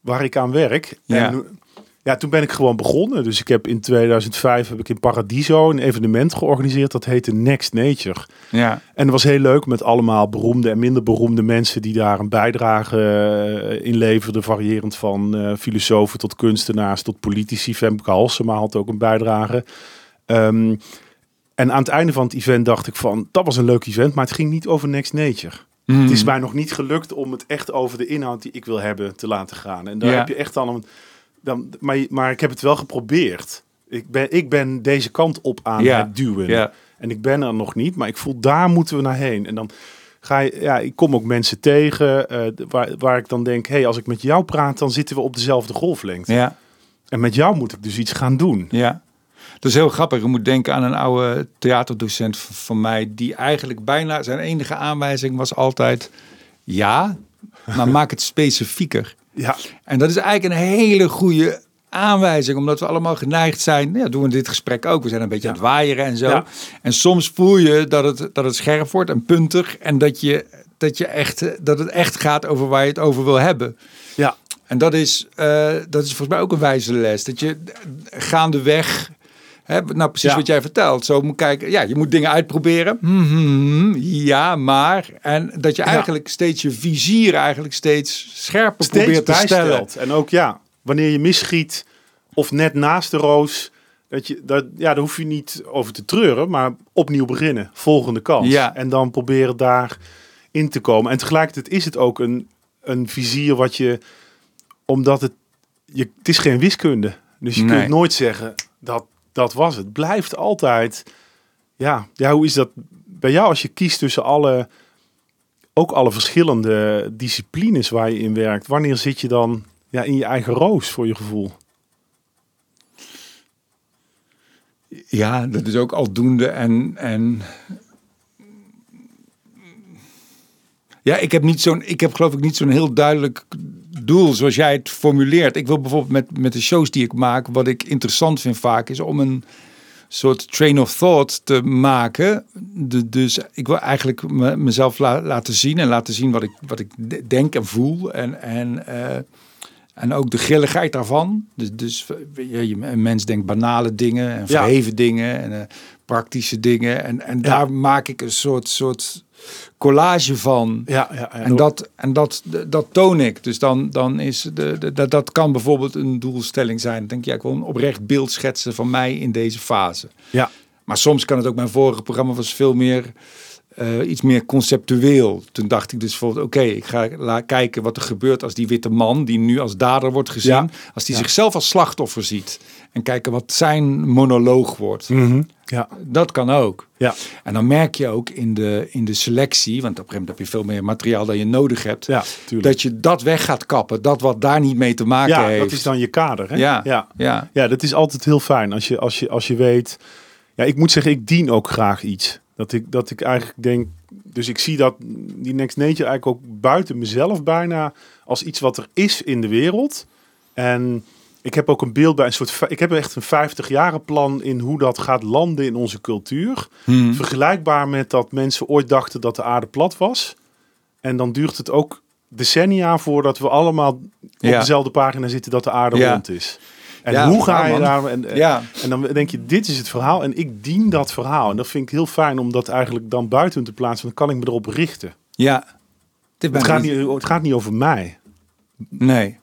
waar ik aan werk? Ja. En ja, toen ben ik gewoon begonnen. Dus ik heb in 2005 heb ik in Paradiso een evenement georganiseerd. Dat heette Next Nature. Ja. En het was heel leuk met allemaal beroemde en minder beroemde mensen die daar een bijdrage eh, in leverden. Variërend van eh, filosofen tot kunstenaars tot politici. Femke Halsema had ook een bijdrage. Ehm, en aan het einde van het event dacht ik van, dat was een leuk event, maar het ging niet over Next Nature. Hmm. Het is mij nog niet gelukt om het echt over de inhoud die ik wil hebben te laten gaan. En daar Ja. heb je echt al een. Dan, maar, maar ik heb het wel geprobeerd. Ik ben, ik ben deze kant op aan Ja. het duwen. Ja. En ik ben er nog niet, maar ik voel daar moeten we naar heen. En dan ga je, ja, ik kom ook mensen tegen eh, waar, waar ik dan denk, hey, als ik met jou praat, dan zitten we op dezelfde golflengte. Ja. En met jou moet ik dus iets gaan doen. Ja. Dat is heel grappig. Je moet denken aan een oude theaterdocent van mij, die eigenlijk bijna zijn enige aanwijzing was altijd ja, maar maak het specifieker. Ja, En dat is eigenlijk een hele goede aanwijzing, omdat we allemaal geneigd zijn. Ja, doen we dit gesprek ook. We zijn een beetje aan het waaieren en zo. Ja. En soms voel je dat het, dat het scherp wordt en puntig en dat, je, dat, je echt, dat het echt gaat over waar je het over wil hebben. ja, En dat is, eh, dat is volgens mij ook een wijze les. Dat je gaandeweg, hè, nou precies Ja. wat jij vertelt, zo moet kijken. Ja, je moet dingen uitproberen. Mhm, ja, maar. En dat je Ja. eigenlijk steeds je vizier eigenlijk steeds scherper steeds probeert te stellen. bijstelt. En ook ja, wanneer je misschiet of net naast de roos, dat je, dat, ja, daar hoef je niet over te treuren, maar opnieuw beginnen. Volgende kans. Ja. En dan proberen daar in te komen. En tegelijkertijd is het ook een, een vizier wat je, omdat het, je, het is geen wiskunde. Dus je Nee. kunt nooit zeggen dat dat was het. Blijft altijd, ja, ja, hoe is dat bij jou als je kiest tussen alle ook alle verschillende disciplines waar je in werkt. Wanneer zit je dan ja, in je eigen roos voor je gevoel. Ja, dat is ook aldoende en, en ja, ik heb niet zo'n, ik heb geloof ik niet zo'n heel duidelijk doel zoals jij het formuleert. Ik wil bijvoorbeeld met, met de shows die ik maak, wat ik interessant vind vaak, is om een soort train of thought te maken. De, dus ik wil eigenlijk me, mezelf laten zien en laten zien wat ik, wat ik denk en voel. En, en, uh, en ook de grilligheid daarvan. Dus, dus je, een mens denkt banale dingen en verheven ja. dingen en uh, praktische dingen. En, en ja. daar maak ik een soort, soort collage van. Ja, ja, ja, en dat, en dat, dat toon ik. Dus dan, dan is de, de, dat, dat kan bijvoorbeeld een doelstelling zijn. Dan denk je, ja, ik wil een oprecht beeld schetsen van mij in deze fase. Ja. Maar soms kan het ook, mijn vorige programma was veel meer, uh, iets meer conceptueel. Toen dacht ik dus bijvoorbeeld, oké, ik ga kijken wat er gebeurt als die witte man, die nu als dader wordt gezien, Ja. als die Ja. zichzelf als slachtoffer ziet. En kijken wat zijn monoloog wordt. Mhm. Ja, Dat kan ook. ja, En dan merk je ook in de, in de selectie, want op een gegeven moment heb je veel meer materiaal dan je nodig hebt, ja, dat je dat weg gaat kappen. Dat wat daar niet mee te maken ja, heeft. dat is dan je kader. Hè? Ja. ja. Ja, Ja, dat is altijd heel fijn als je, als je, als je weet. Ja, ik moet zeggen, ik dien ook graag iets. Dat ik, dat ik eigenlijk denk. Dus ik zie dat die Next Nature eigenlijk ook buiten mezelf bijna als iets wat er is in de wereld. En ik heb ook een beeld bij een soort. Ik heb echt een 50 jaren plan in hoe dat gaat landen in onze cultuur. Hmm. Vergelijkbaar met dat mensen ooit dachten dat de aarde plat was. En dan duurt het ook decennia voordat we allemaal op Ja. dezelfde pagina zitten dat de aarde Ja. rond is. En Ja, hoe ga je daar... En, en- ja. en dan denk je, dit is het verhaal en ik dien dat verhaal. En dat vind ik heel fijn om dat eigenlijk dan buiten te plaatsen. Dan kan ik me erop richten. ja. Het gaat, niet, het gaat niet over mij. Nee.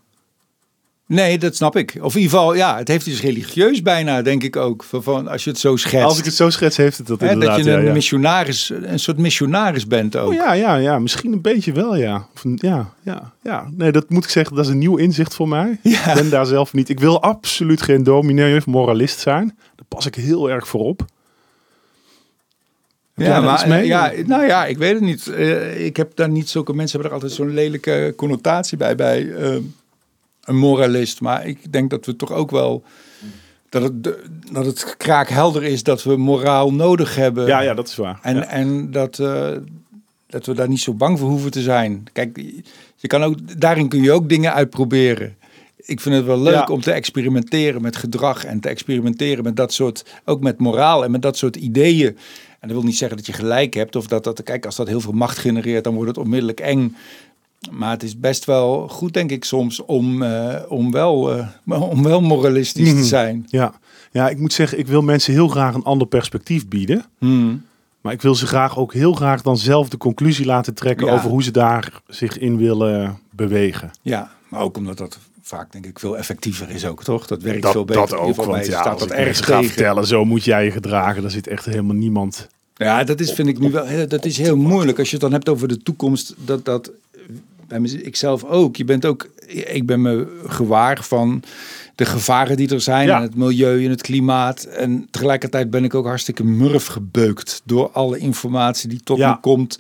Nee, dat snap ik. Of in ieder geval, ja, het heeft iets religieus bijna, denk ik ook. Van, als je het zo schetst. Als ik het zo schets, heeft het dat Hè, dat inderdaad. je een ja, ja. missionaris, een soort missionaris bent ook. Oh ja, ja, ja, misschien een beetje wel, ja. Of ja, ja, ja. Nee, dat moet ik zeggen, dat is een nieuw inzicht voor mij. Ja. Ik ben daar zelf niet. Ik wil absoluut geen dominee of moralist zijn. Daar pas ik heel erg voor op. Heb Ja, maar mee? ja, nou ja, ik weet het niet. Eh, ik heb daar niet zulke mensen hebben er altijd zo'n lelijke connotatie bij bij eh, een moralist. Maar ik denk dat we toch ook wel dat het dat het kraakhelder is dat we moraal nodig hebben. Ja, ja, dat is waar. En, Ja. en dat, eh, dat we daar niet zo bang voor hoeven te zijn. Kijk, je kan ook, daarin kun je ook dingen uitproberen. Ik vind het wel leuk Ja. om te experimenteren met gedrag en te experimenteren met dat soort, ook met moraal en met dat soort ideeën. En dat wil niet zeggen dat je gelijk hebt of dat dat, kijk, als dat heel veel macht genereert, dan wordt het onmiddellijk eng. Maar het is best wel goed, denk ik, soms om, eh, om, wel, eh, [LAUGHS] om wel moralistisch Mhm. te zijn. Ja. ja, ik moet zeggen, ik wil mensen heel graag een ander perspectief bieden. Hmm. Maar ik wil ze graag ook heel graag dan zelf de conclusie laten trekken Ja. over hoe ze daar zich in willen bewegen. Ja, maar ook omdat dat vaak denk ik veel effectiever is ook, toch? Dat werkt veel beter. dat ook, geval want ja, staat dat ik erg mensen ga vertellen, zo moet jij je gedragen, daar zit echt helemaal niemand. Ja, dat is, vind ik nu wel, dat is heel moeilijk. Als je het dan hebt over de toekomst, dat dat, bij mez- ik zelf ook. Je bent ook, ik ben me gewaar van de gevaren die er zijn. Ja. En het milieu en het klimaat. En tegelijkertijd ben ik ook hartstikke murf gebeukt door alle informatie die tot Ja. me komt.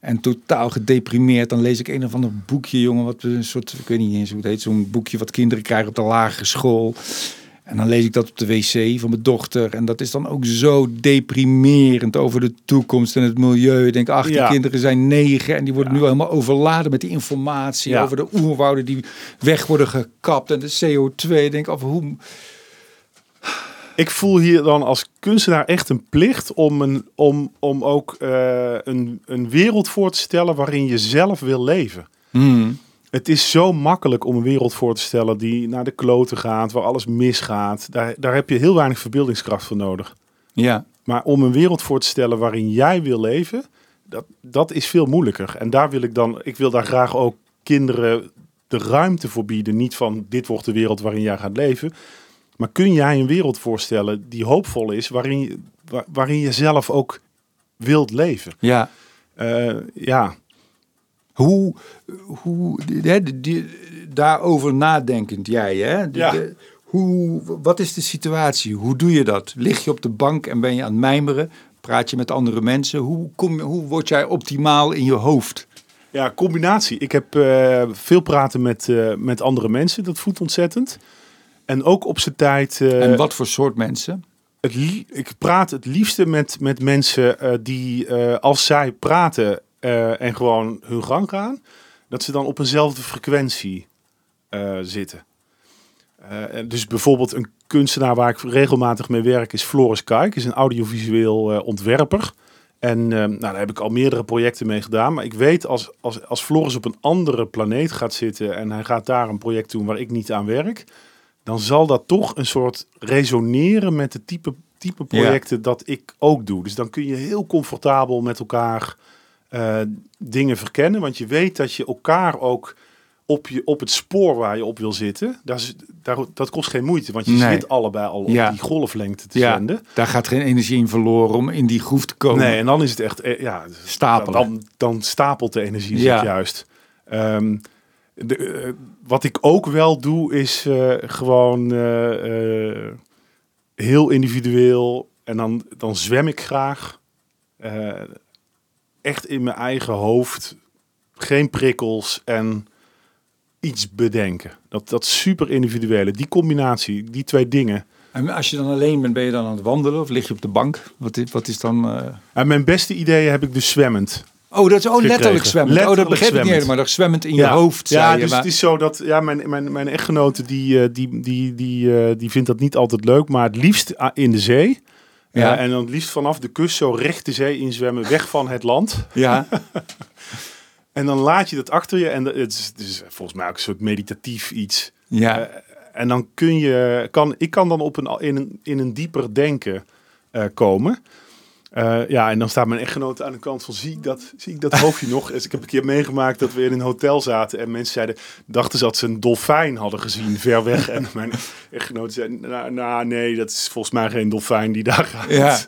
En totaal gedeprimeerd. Dan lees ik een of ander boekje, jongen. Wat een soort, ik weet niet eens hoe het heet. Zo'n boekje wat kinderen krijgen op de lagere school. En dan lees ik dat op de wc van mijn dochter. En dat is dan ook zo deprimerend over de toekomst en het milieu. Ik denk, ach, die Ja. kinderen zijn negen en die worden Ja. nu al helemaal overladen met die informatie Ja. over de oerwouden die weg worden gekapt en de CO2. Ik denk, af hoe... Ik voel hier dan als kunstenaar echt een plicht om, een, om, om ook eh, een, een wereld voor te stellen waarin je zelf wil leven. Hmm. Het is zo makkelijk om een wereld voor te stellen die naar de kloten gaat, waar alles misgaat. Daar, daar heb je heel weinig verbeeldingskracht voor nodig. Ja, Maar om een wereld voor te stellen waarin jij wil leven, dat, dat is veel moeilijker. En daar wil ik dan, ik wil daar graag ook kinderen de ruimte voor bieden. Niet van dit wordt de wereld waarin jij gaat leven. Maar kun jij een wereld voorstellen die hoopvol is, waarin waar- waarin je zelf ook wilt leven? ja. Eh, ja, Hoe, hoe hè, die- die- daarover nadenkend jij, hè? De- Ja. de- hoe, wat is de situatie? Hoe doe je dat? Lig je op de bank en ben je aan het mijmeren? Praat je met andere mensen? Hoe, kom, hoe word jij optimaal in je hoofd? Ja, combinatie. Ik heb eh, veel praten met, eh, met andere mensen. Dat voedt ontzettend. En ook op zijn tijd. eh, en wat voor soort mensen? het ik praat het liefste met, met mensen die, als zij praten eh, en gewoon hun gang gaan, dat ze dan op eenzelfde frequentie eh, zitten. Eh, dus bijvoorbeeld een kunstenaar waar ik regelmatig mee werk is Floris Kuik, is een audiovisueel ontwerper. En nou, daar heb ik al meerdere projecten mee gedaan. Maar ik weet als, als, als Floris op een andere planeet gaat zitten en hij gaat daar een project doen waar ik niet aan werk, dan zal dat toch een soort resoneren met de type, type Ja. projecten dat ik ook doe. Dus dan kun je heel comfortabel met elkaar eh, dingen verkennen. Want je weet dat je elkaar ook op, je, op het spoor waar je op wil zitten, daar, dat kost geen moeite. Want je Nee. zit allebei al op Ja. die golflengte te Ja, zenden. daar gaat geen energie in verloren om in die groef te komen. Nee, en dan is het echt, eh, ja, Stapelen. Dan, dan stapelt de energie Ja. zich juist. Ehm, de, eh, wat ik ook wel doe, is gewoon heel individueel. En dan, dan zwem ik graag. Echt in mijn eigen hoofd. Geen prikkels en iets bedenken. Dat, dat super individuele. Die combinatie, die twee dingen. En als je dan alleen bent, ben je dan aan het wandelen of lig je op de bank? Wat is, wat is dan... eh, En mijn beste ideeën heb ik dus zwemmend. Oh, dat is oh, letterlijk zwemmend. oh, dat begreep ik niet helemaal. Dat zwemmend in je hoofd, Ja, je, dus maar- het is zo dat ja, mijn, mijn, mijn echtgenote die, eh, die, die, die, eh, die vindt dat niet altijd leuk, maar het liefst ah, in de zee. Ja. Ja. en dan het liefst vanaf de kust zo recht de zee inzwemmen, weg van het land. Ja, [LAUGHS] En dan laat je dat achter je en dat- het is, het is volgens mij ook een soort meditatief iets. ja. Eh, en dan kun je, kan, ik kan dan op een, in, een, in een dieper denken eh, komen. Eh, ja, en dan staat mijn echtgenote aan de kant van, zie ik dat, zie ik dat hoofdje nog? Dus ik heb een keer meegemaakt dat we in een hotel zaten en mensen zeiden, dachten ze dat ze een dolfijn hadden gezien, ver weg. En [LAUGHS] mijn echtgenote zei, nou, nou nee, dat is volgens mij geen dolfijn die daar gaat. Ja.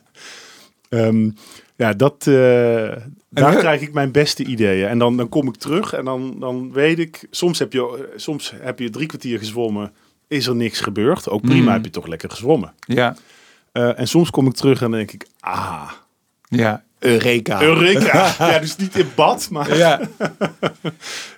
Ehm, ja, dat, eh, daar krijg ik mijn beste ideeën. En dan, dan kom ik terug en dan, dan weet ik, soms heb, je, eh, soms heb je drie kwartier gezwommen, is er niks gebeurd. Ook prima, Mm. heb je toch lekker gezwommen. ja, Eh, en soms kom ik terug en dan denk ik, ah, ja. Eureka. Eureka. [LAUGHS] ja, dus niet in bad, maar... Ja. [LAUGHS]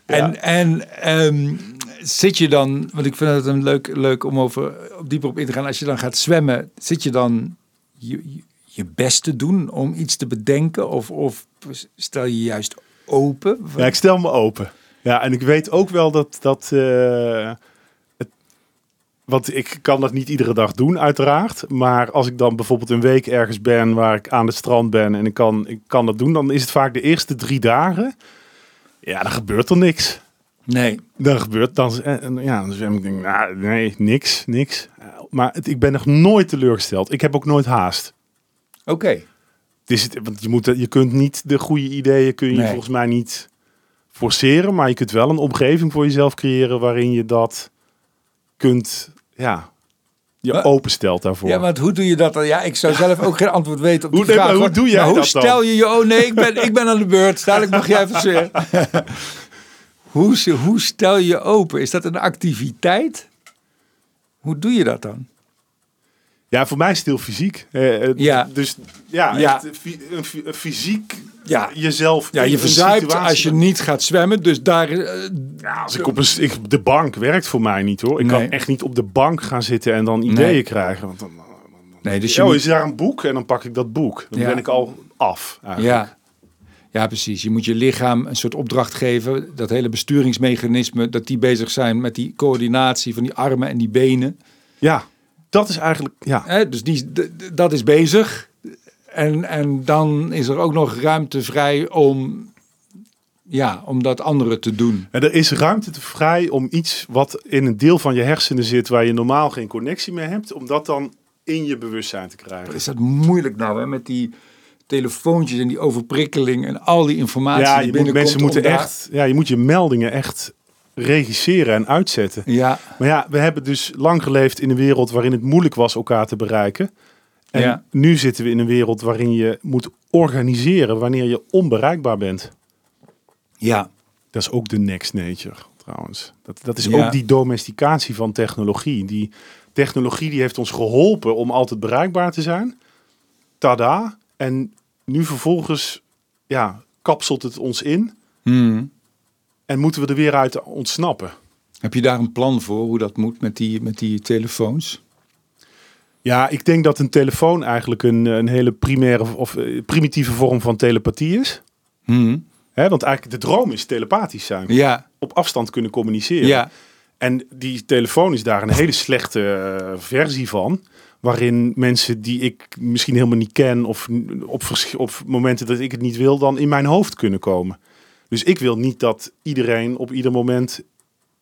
En, en ehm, zit je dan, want ik vind het een leuk, leuk om over op dieper op in te gaan. Als je dan gaat zwemmen, zit je dan je, je- best te doen om iets te bedenken? Of, of stel je juist open? Ja, ik stel me open. Ja, en ik weet ook wel dat... dat eh, want ik kan dat niet iedere dag doen, uiteraard. Maar als ik dan bijvoorbeeld een week ergens ben waar ik aan het strand ben en ik kan, ik kan dat doen, dan is het vaak de eerste drie dagen. Ja, dan gebeurt er niks. Nee. Dan gebeurt dan, en ja, dan zwem ik denk, nou, nee, niks, niks. Eh, Maar het, ik ben nog nooit teleurgesteld. Ik heb ook nooit haast. Oké. Het, want je, moet, je kunt niet de goede ideeën kun je Nee. volgens mij niet forceren, maar je kunt wel een omgeving voor jezelf creëren waarin je dat kunt, ja, je Maar- openstelt daarvoor. Ja, want hoe doe je dat dan? Ja, ik zou zelf ook geen antwoord weten op die Hoe- nee, vraag. maar hoe doe jij Maar hoe dat dan? stel je je... Oh nee, ik ben, ik ben aan de beurt. Dadelijk mag jij even zeggen. [LAUGHS] hoe, hoe stel je je open? Is dat een activiteit? Hoe doe je dat dan? Ja, voor mij is het heel fysiek. Eh, eh, Ja. Dus ja, Ja. echt, fy- een, fy- een fysiek Ja. jezelf. Ja, in je verzuipt situatie- als je niet gaat zwemmen. Dus daar... eh, Ja, als ik op een, ik, de bank werkt voor mij niet hoor. Ik Nee. kan echt niet op de bank gaan zitten en dan ideeën Nee. krijgen. Want dan, nee, dus je oh, moet- is daar een boek en dan pak ik dat boek. Dan Ja. ben ik al af. eigenlijk. Ja. ja, precies. Je moet je lichaam een soort opdracht geven. Dat hele besturingsmechanisme, dat die bezig zijn met die coördinatie van die armen en die benen. ja, dat is eigenlijk. Ja. Hè, dus die, dat is bezig. En, en dan is er ook nog ruimte vrij om, ja, om dat andere te doen. En er is ruimte te vrij om iets wat in een deel van je hersenen zit waar je normaal geen connectie mee hebt, om dat dan in je bewustzijn te krijgen. Is dat moeilijk nou, hè, met die telefoontjes en die overprikkeling en al die informatie Ja, die je moet, mensen moeten daar- echt. Ja, je moet je meldingen echt regisseren en uitzetten. Ja, Maar ja, we hebben dus lang geleefd in een wereld waarin het moeilijk was elkaar te bereiken. En Ja. nu zitten we in een wereld waarin je moet organiseren wanneer je onbereikbaar bent. ja, Dat is ook de next nature trouwens. Dat, dat is Ja. ook die domesticatie van technologie. Die technologie die heeft ons geholpen om altijd bereikbaar te zijn. Tada. En nu vervolgens ja, kapselt het ons in. Hmm. En moeten we er weer uit ontsnappen? Heb je daar een plan voor hoe dat moet met die, met die telefoons? Ja, ik denk dat een telefoon eigenlijk een, een hele primaire of eh, primitieve vorm van telepathie is. Hmm. Want eigenlijk de droom is telepathisch zijn. Ja, Op afstand kunnen communiceren. ja, En die telefoon is daar een hele slechte eh, versie van. Waarin mensen die ik misschien helemaal niet ken, of op, op momenten dat ik het niet wil, dan in mijn hoofd kunnen komen. Dus ik wil niet dat iedereen op ieder moment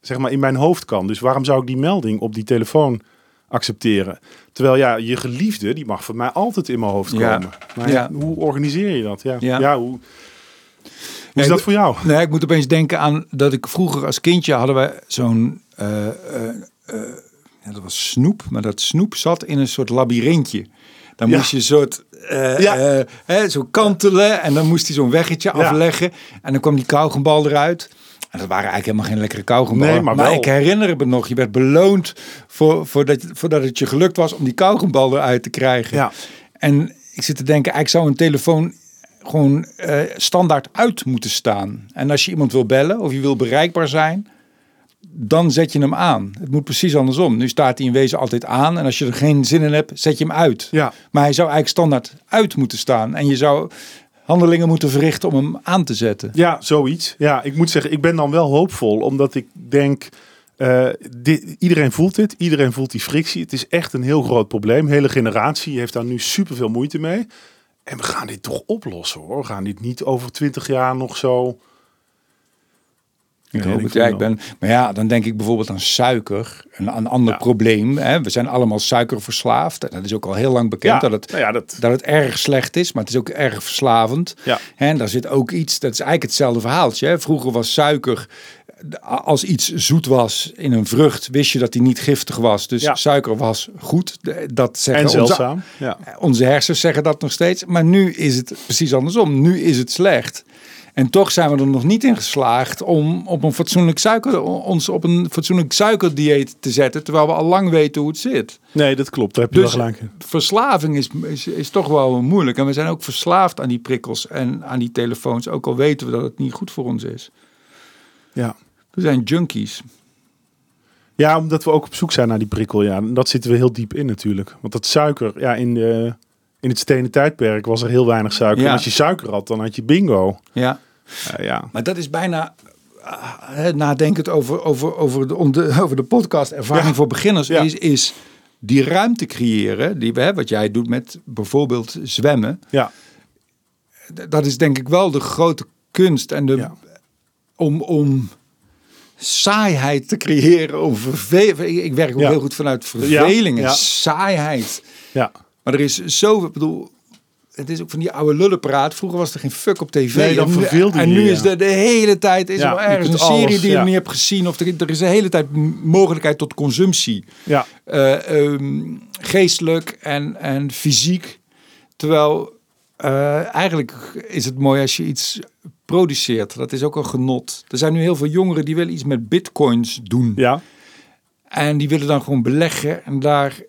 zeg maar in mijn hoofd kan. Dus waarom zou ik die melding op die telefoon accepteren? Terwijl ja, je geliefde, die mag voor mij altijd in mijn hoofd Ja. komen. Maar Ja. hoe organiseer je dat? Ja, Ja. ja. hoe, is dat voor jou? Nee, ik moet opeens denken aan dat ik vroeger als kindje hadden we zo'n. eh, eh, eh, dat was snoep, maar dat snoep zat in een soort labyrintje. Dan Ja. moest je een soort eh, Ja. eh, hè, zo kantelen en dan moest hij zo'n weggetje Ja. afleggen en dan kwam die kauwgombal eruit. En dat waren eigenlijk helemaal geen lekkere kauwgomballen. Nee, maar ik herinner me nog, je werd beloond voor, voordat, voordat het je gelukt was om die kauwgombal eruit te krijgen. Ja. En ik zit te denken, eigenlijk zou een telefoon gewoon eh, standaard uit moeten staan. En als je iemand wil bellen of je wil bereikbaar zijn, dan zet je hem aan. Het moet precies andersom. Nu staat hij in wezen altijd aan en als je er geen zin in hebt, zet je hem uit. Ja. Maar hij zou eigenlijk standaard uit moeten staan. En je zou handelingen moeten verrichten om hem aan te zetten. Ja, zoiets. Ja, ik moet zeggen, ik ben dan wel hoopvol, omdat ik denk, eh, dit, iedereen voelt dit, iedereen voelt die frictie. Het is echt een heel groot probleem. De hele generatie heeft daar nu superveel moeite mee. En we gaan dit toch oplossen hoor. We gaan dit niet over twintig jaar nog zo... Ik Ja, hoop het. Ja, ik ben, maar ja, dan denk ik bijvoorbeeld aan suiker. Een, een ander Ja. probleem. Hè. We zijn allemaal suikerverslaafd. En dat is ook al heel lang bekend dat het nou dat, dat het erg slecht is, maar het is ook erg verslavend. Ja. En daar zit ook iets, dat is eigenlijk hetzelfde verhaaltje. Hè? Vroeger was suiker, als iets zoet was in een vrucht, wist je dat die niet giftig was. Dus Ja. suiker was goed. Dat zeggen en onze. Ja. onze hersens zeggen dat nog steeds. Maar nu is het precies andersom. Nu is het slecht. En toch zijn we er nog niet in geslaagd om op een fatsoenlijk suiker, ons op een fatsoenlijk suikerdieet te zetten, terwijl we al lang weten hoe het zit. Nee, dat klopt. Daar heb je Dus wel gelijk in. verslaving is, is, is toch wel moeilijk. En we zijn ook verslaafd aan die prikkels en aan die telefoons. Ook al weten we dat het niet goed voor ons is. Ja. We zijn junkies. Ja, omdat we ook op zoek zijn naar die prikkel. Ja, en dat zitten we heel diep in natuurlijk. Want dat suiker, ja, in, de, in het stenen tijdperk was er heel weinig suiker. Ja. En als je suiker had, dan had je bingo. Ja. Ja, ja. Maar dat is bijna uh, nadenkend over, over, over, de, [LAUGHS] over de podcast ervaring Ja. voor beginners. Ja. Is, is die ruimte creëren, die we, hè, wat jij doet met bijvoorbeeld zwemmen. ja. Dat is denk ik wel de grote kunst. En de, Ja. om, om saaiheid te creëren. Om ik werk ook heel goed vanuit verveling en saaiheid. ja. Maar er is zo, ik bedoel, het is ook van die oude lullenpraat. Vroeger was er geen fuck op tv. Nee, dan en nu, en nu is er de hele tijd is Ja, er ergens een serie alles, die je ja. niet hebt gezien. Of er, er is de hele tijd mogelijkheid tot consumptie. ja. Eh, ehm, geestelijk en, en fysiek. Terwijl eh, eigenlijk is het mooi als je iets produceert. Dat is ook een genot. Er zijn nu heel veel jongeren die willen iets met bitcoins doen. ja. En die willen dan gewoon beleggen en daar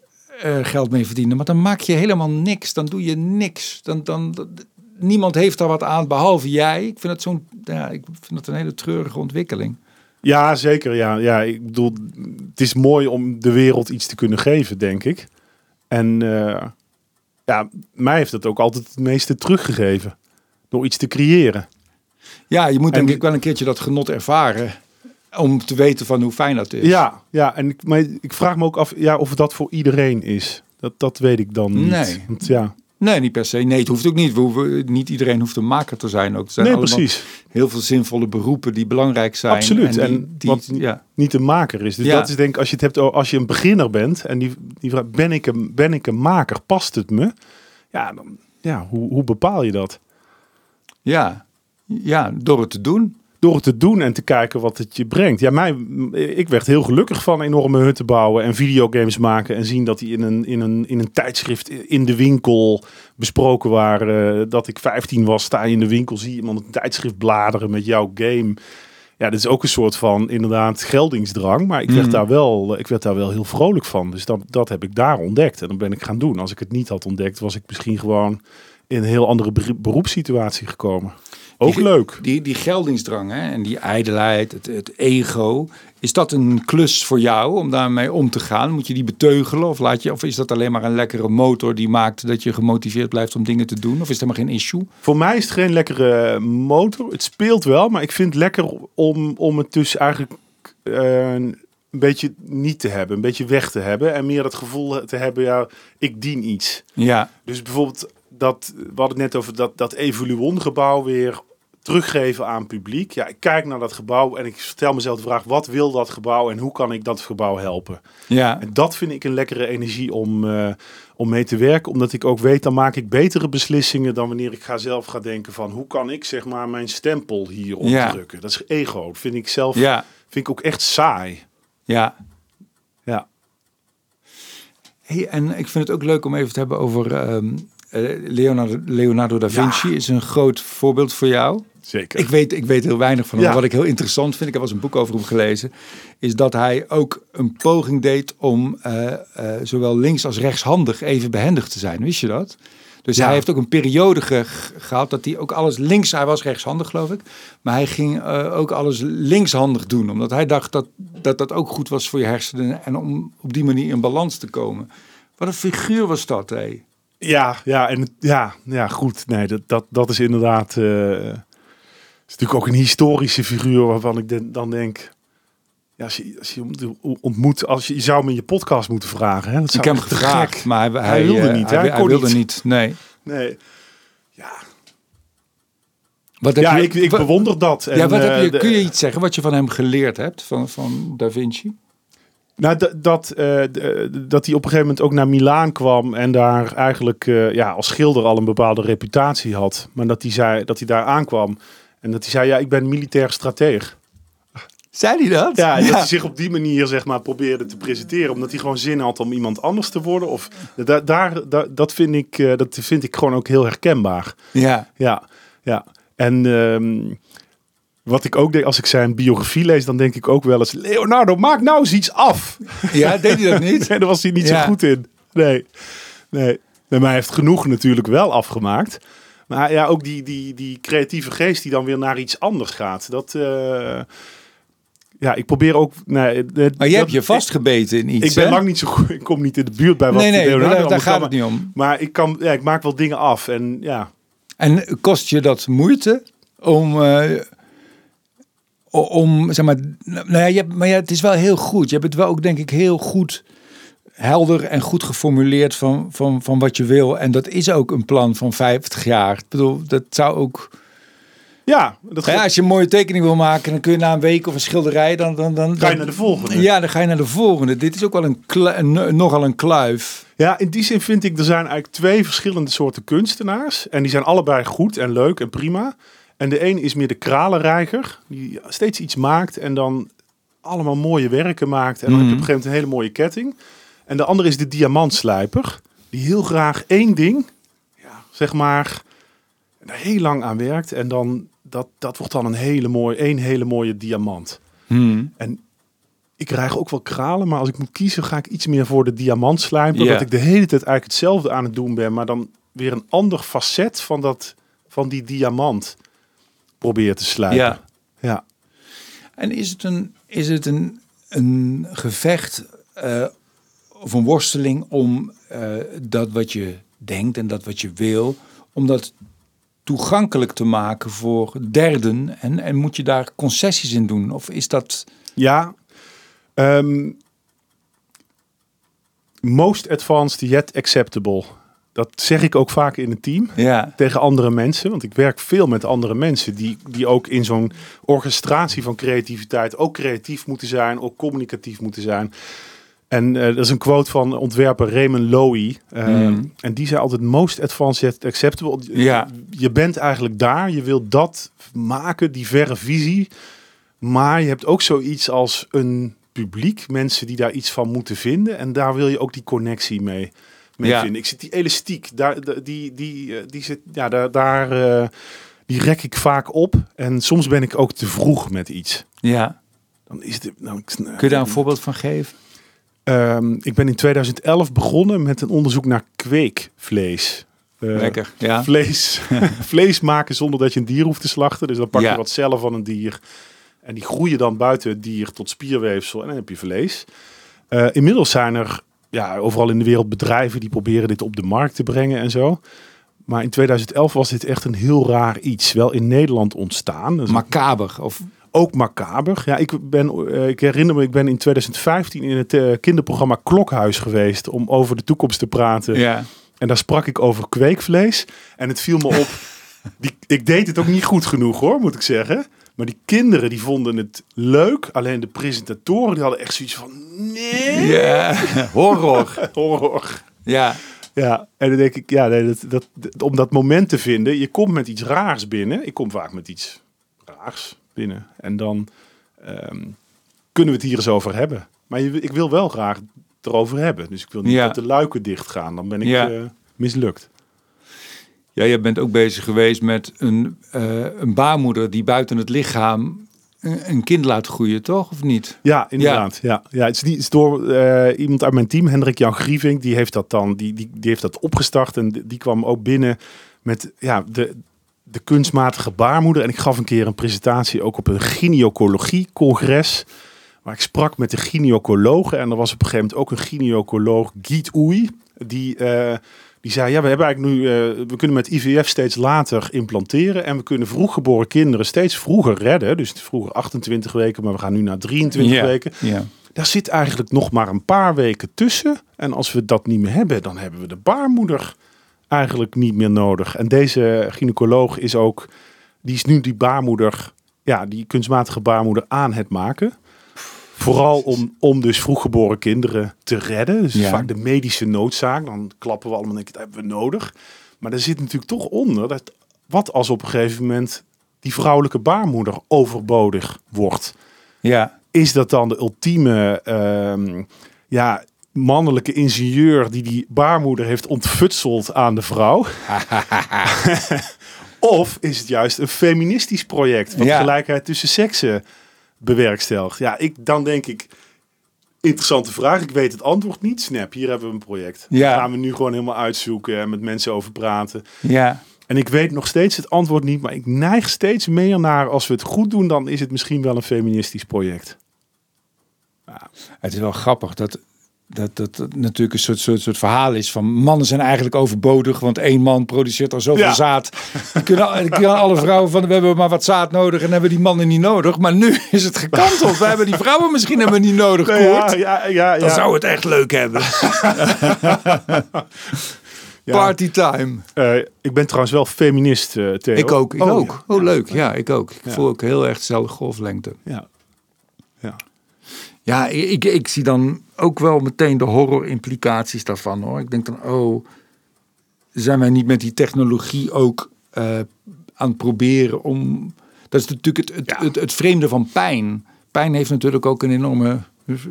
eh, geld mee verdienen. Maar dan maak je helemaal niks. Dan doe je niks. Dan, dan, dan- niemand heeft daar wat aan behalve jij. Ik vind het zo'n, ja, ik vind het een hele treurige ontwikkeling. Ja, zeker. Ja, ja, ik bedoel, het is mooi om de wereld iets te kunnen geven, denk ik. En eh, ja, mij heeft het ook altijd het meeste teruggegeven. Door iets te creëren. Ja, je moet En- denk ik wel een keertje dat genot ervaren. Om te weten van hoe fijn dat is. Ja, ja en ik, maar ik vraag me ook af ja, of dat voor iedereen is. Dat, dat weet ik dan niet. Nee. Want, ja. Nee, niet per se. Nee, het hoeft ook niet. We hoeven, niet iedereen hoeft een maker te zijn. Ook. Er zijn Nee, precies. heel veel zinvolle beroepen die belangrijk zijn. Absoluut. En die, En die, wat- ja. Niet een maker is. Dus Ja. dat is denk ik, als je het hebt als je een beginner bent en die, die vraagt, ben ik, een, ben ik een maker? Past het me? Ja, dan, ja hoe, hoe bepaal je dat? Ja. ja, door het te doen. Door het te doen en te kijken wat het je brengt. Ja, mij, ik werd heel gelukkig van enorme hutten bouwen en videogames maken. En zien dat die in een, in een, in een tijdschrift in de winkel besproken waren. Dat ik 15 was, sta je in de winkel, zie iemand een tijdschrift bladeren met jouw game. Ja, dat is ook een soort van inderdaad geldingsdrang. Maar ik werd, Mhm. daar, wel, ik werd daar wel heel vrolijk van. Dus dat, dat heb ik daar ontdekt. En dan ben ik gaan doen. Als ik het niet had ontdekt, was ik misschien gewoon in een heel andere beroep- beroepssituatie gekomen. Ook Die- leuk. Die, die geldingsdrang hè, en die ijdelheid, het, het ego. Is dat een klus voor jou om daarmee om te gaan? Moet je die beteugelen? Of, laat je, of is dat alleen maar een lekkere motor die maakt dat je gemotiveerd blijft om dingen te doen? Of is dat maar geen issue? Voor mij is het geen lekkere motor. Het speelt wel, maar ik vind het lekker om, om het dus eigenlijk eh, een beetje niet te hebben. Een beetje weg te hebben. En meer dat gevoel te hebben, ja, ik dien iets. Ja, Dus bijvoorbeeld, dat, we hadden het net over dat, dat Evoluon gebouw weer teruggeven aan publiek. Ja, ik kijk naar dat gebouw en ik stel mezelf de vraag, wat wil dat gebouw en hoe kan ik dat gebouw helpen? ja, En dat vind ik een lekkere energie om, eh, om mee te werken. Omdat ik ook weet, dan maak ik betere beslissingen dan wanneer ik ga zelf ga denken van hoe kan ik zeg maar mijn stempel hier Ja. opdrukken. Dat is ego. Dat vind ik zelf ja, vind ik ook echt saai. ja. Ja. Hey, en ik vind het ook leuk om even te hebben over ehm, eh, Leonardo, Leonardo da Vinci. Is een groot voorbeeld voor jou. Zeker. Ik weet, ik weet heel weinig van hem. Ja. Wat ik heel interessant vind, ik heb wel eens een boek over hem gelezen, is dat hij ook een poging deed om eh, eh, zowel links als rechtshandig even behendig te zijn. Wist je dat? Dus Ja. hij heeft ook een periode ge- gehad dat hij ook alles links, hij was rechtshandig geloof ik, maar hij ging eh, ook alles linkshandig doen, omdat hij dacht dat, dat dat ook goed was voor je hersenen en om op die manier in balans te komen. Wat een figuur was dat, hé. Ja, ja, en ja, ja, goed. Nee, dat, dat, dat is inderdaad. eh, is natuurlijk ook een historische figuur waarvan ik de- dan denk. Ja, als je, als je hem ontmoet, als je, je zou hem in je podcast moeten vragen. Hè? Dat Ik zou heb hem gevraagd, gek. maar hij, Hij wilde niet, Hij, wilde niet. niet, nee. Nee. Ja, Wat heb ja je, ik, ik wat- bewonder dat. En, ja, wat heb eh, je, kun je iets zeggen wat je van hem geleerd hebt, van, van Da Vinci? Nou, dat, dat, eh, dat hij op een gegeven moment ook naar Milaan kwam en daar eigenlijk eh, ja, als schilder al een bepaalde reputatie had. Maar dat hij, zei, dat hij daar aankwam en dat hij zei, ja, ik ben militair strateeg. Zei hij dat? Ja, dat hij zich op die manier zeg maar probeerde te presenteren, omdat hij gewoon zin had om iemand anders te worden. Of da- daar, da- dat vind ik, eh, dat vind ik gewoon ook heel herkenbaar. ja. Ja, ja. En ehm, wat ik ook denk, als ik zijn biografie lees, dan denk ik ook wel eens, Leonardo, maak nou eens iets af. Ja, deed hij dat niet? [LAUGHS] Nee, daar was hij niet Ja. zo goed in. Nee, nee. nee maar hij heeft genoeg natuurlijk wel afgemaakt. Maar ja, ook die, die, die creatieve geest die dan weer naar iets anders gaat. Dat, eh, ja, ik probeer ook... Nee, het- Maar je hebt je vastgebeten in iets, Ik, ben hè? lang niet zo goed. Ik kom niet in de buurt bij wat Nee, nee, Leonardo daar, gaat kan, het niet om. Maar ik, kan, ja, ik maak wel dingen af. En ja, En kost je dat moeite om... eh, om, zeg maar... Nou ja, je hebt, maar ja, het is wel heel goed. Je hebt het wel ook, denk ik, heel goed helder en goed geformuleerd van, van, van wat je wil. En dat is ook een plan van 50 jaar. Ik bedoel, dat zou ook... ja, dat Ja, als je een mooie tekening wil maken, dan kun je na een week of een schilderij, dan, dan, dan, ga je naar de volgende. Ja, dan ga je naar de volgende. Dit is ook wel een, een nogal een kluif. Ja, in die zin vind ik, er zijn eigenlijk twee verschillende soorten kunstenaars. En die zijn allebei goed en leuk en prima. En de een is meer de kralenreiger, die steeds iets maakt en dan allemaal mooie werken maakt. En dan heb je op een gegeven moment een hele mooie ketting. En de andere is de diamantslijper, die heel graag één ding, ja, zeg maar, daar heel lang aan werkt. En dan, dat, dat wordt dan een hele mooie, één hele mooie diamant. En ik krijg ook wel kralen, maar als ik moet kiezen, ga ik iets meer voor de diamantslijper. Ja. Dat ik de hele tijd eigenlijk hetzelfde aan het doen ben, maar dan weer een ander facet van, dat, van die diamant probeer te slijpen. Ja. ja. En is het een, is het een, een gevecht eh, of een worsteling om eh, dat wat je denkt en dat wat je wil, om dat toegankelijk te maken voor derden? En, en moet je daar concessies in doen? Of is dat... Ja. Ehm, most advanced yet acceptable. Dat zeg ik ook vaak in het team. Ja, tegen andere mensen. Want ik werk veel met andere mensen die, die ook in zo'n orchestratie van creativiteit ook creatief moeten zijn, ook communicatief moeten zijn. En eh, dat is een quote van ontwerper Raymond Loewy. Eh, Mm. En die zei altijd most advanced acceptable. Ja. Je bent eigenlijk daar, je wilt dat maken, die verre visie. Maar je hebt ook zoiets als een publiek, mensen die daar iets van moeten vinden. En daar wil je ook die connectie mee, mee Ja. vinden. Ik zit die elastiek, daar, die, die, eh, die zit, ja, daar, daar eh, die rek ik vaak op. En soms ben ik ook te vroeg met iets. ja. Dan is het, dan, Kun je daar een voorbeeld van geven? Ehm, ik ben in 2011 begonnen met een onderzoek naar kweekvlees. eh, Lekker, ja. vlees, [LAUGHS] vlees maken zonder dat je een dier hoeft te slachten. Dus dan pak je Ja. wat cellen van een dier. En die groeien dan buiten het dier tot spierweefsel. En dan heb je vlees. Inmiddels zijn er ja, overal in de wereld bedrijven die proberen dit op de markt te brengen en zo. Maar in 2011 was dit echt een heel raar iets. Wel in Nederland ontstaan. Dus Macaber. Of, ook macaber. Ja, ik, ben, eh, ik herinner me, ik ben in 2015 in het eh, kinderprogramma Klokhuis geweest om over de toekomst te praten. ja. En daar sprak ik over kweekvlees. En het viel me op. [LAUGHS] Die, ik deed het ook niet goed genoeg hoor, moet ik zeggen. Maar die kinderen die vonden het leuk. Alleen de presentatoren die hadden echt zoiets van... Nee, ja. [LAUGHS] Horror. horror. Ja. Ja, en dan denk ik, ja, nee, dat, dat, dat- om dat moment te vinden. Je komt met iets raars binnen. Ik kom vaak met iets raars binnen. En dan ehm, kunnen we het hier eens over hebben. Maar je, ik wil wel graag erover hebben. Dus ik wil niet Ja. dat de luiken dicht gaan. Dan ben ik Ja. eh, mislukt. Ja, je bent ook bezig geweest met een, eh, een baarmoeder die buiten het lichaam een, een kind laat groeien, toch? Of niet? Ja, inderdaad. Ja. Ja, het, is het is door eh, iemand uit mijn team, Hendrik Jan Grieving, die heeft dat dan die, die, die heeft dat opgestart en die, die kwam ook binnen met ja, de, de kunstmatige baarmoeder. En ik gaf een keer een presentatie ook op een gynaecologie-congres. Maar ik sprak met de gynaecologen en er was op een gegeven moment ook een gynaecoloog, Giet Oei, die, eh, die zei, ja, we hebben eigenlijk nu, eh, we kunnen met IVF steeds later implanteren en we kunnen vroeggeboren kinderen steeds vroeger redden. Dus vroeger 28 weken, maar we gaan nu naar 23 ja. weken. Ja. Daar zit eigenlijk nog maar een paar weken tussen. En als we dat niet meer hebben, dan hebben we de baarmoeder eigenlijk niet meer nodig. En deze gynaecoloog is ook, die is nu die baarmoeder, ja, die kunstmatige baarmoeder aan het maken. Vooral om, om dus vroeggeboren kinderen te redden. Dus Ja. vaak de medische noodzaak. Dan klappen we allemaal en denken, dat hebben we nodig. Maar er zit natuurlijk toch onder dat wat als op een gegeven moment die vrouwelijke baarmoeder overbodig wordt ja. is dat dan de ultieme ehm, ja, mannelijke ingenieur die die baarmoeder heeft ontfutseld aan de vrouw? [LAUGHS] of is het juist een feministisch project wat Ja. gelijkheid tussen seksen bewerkstelligt? Ja, ik, dan denk ik, interessante vraag. Ik weet het antwoord niet. Snap, hier hebben we een project. Ja. Gaan we nu gewoon helemaal uitzoeken en met mensen over praten. ja. En ik weet nog steeds het antwoord niet, maar ik neig steeds meer naar als we het goed doen, dan is het misschien wel een feministisch project. Het is wel grappig dat dat, dat, dat natuurlijk een soort, soort, soort verhaal is van mannen zijn eigenlijk overbodig, want één man produceert al zoveel Ja. zaad. Die kunnen, alle vrouwen van we hebben maar wat zaad nodig en hebben die mannen niet nodig. Maar nu is het gekanteld. We hebben die vrouwen misschien hebben we niet nodig, Koert. Ja, ja, ja, Dan zou het echt leuk hebben. [LAUGHS] Party time. Eh, ik ben trouwens wel feminist, eh Theo. Ik ook, ik Oh, ook. Oh, leuk. Ja, ik ook. Ik voel ook heel erg dezelfde golflengte. Ja. ja. Ja, ik, ik zie dan ook wel meteen de horror-implicaties daarvan hoor. Ik denk dan, oh, zijn wij niet met die technologie ook eh, aan het proberen om. Dat is natuurlijk het, het, Ja. het, het vreemde van pijn. Pijn heeft natuurlijk ook een enorme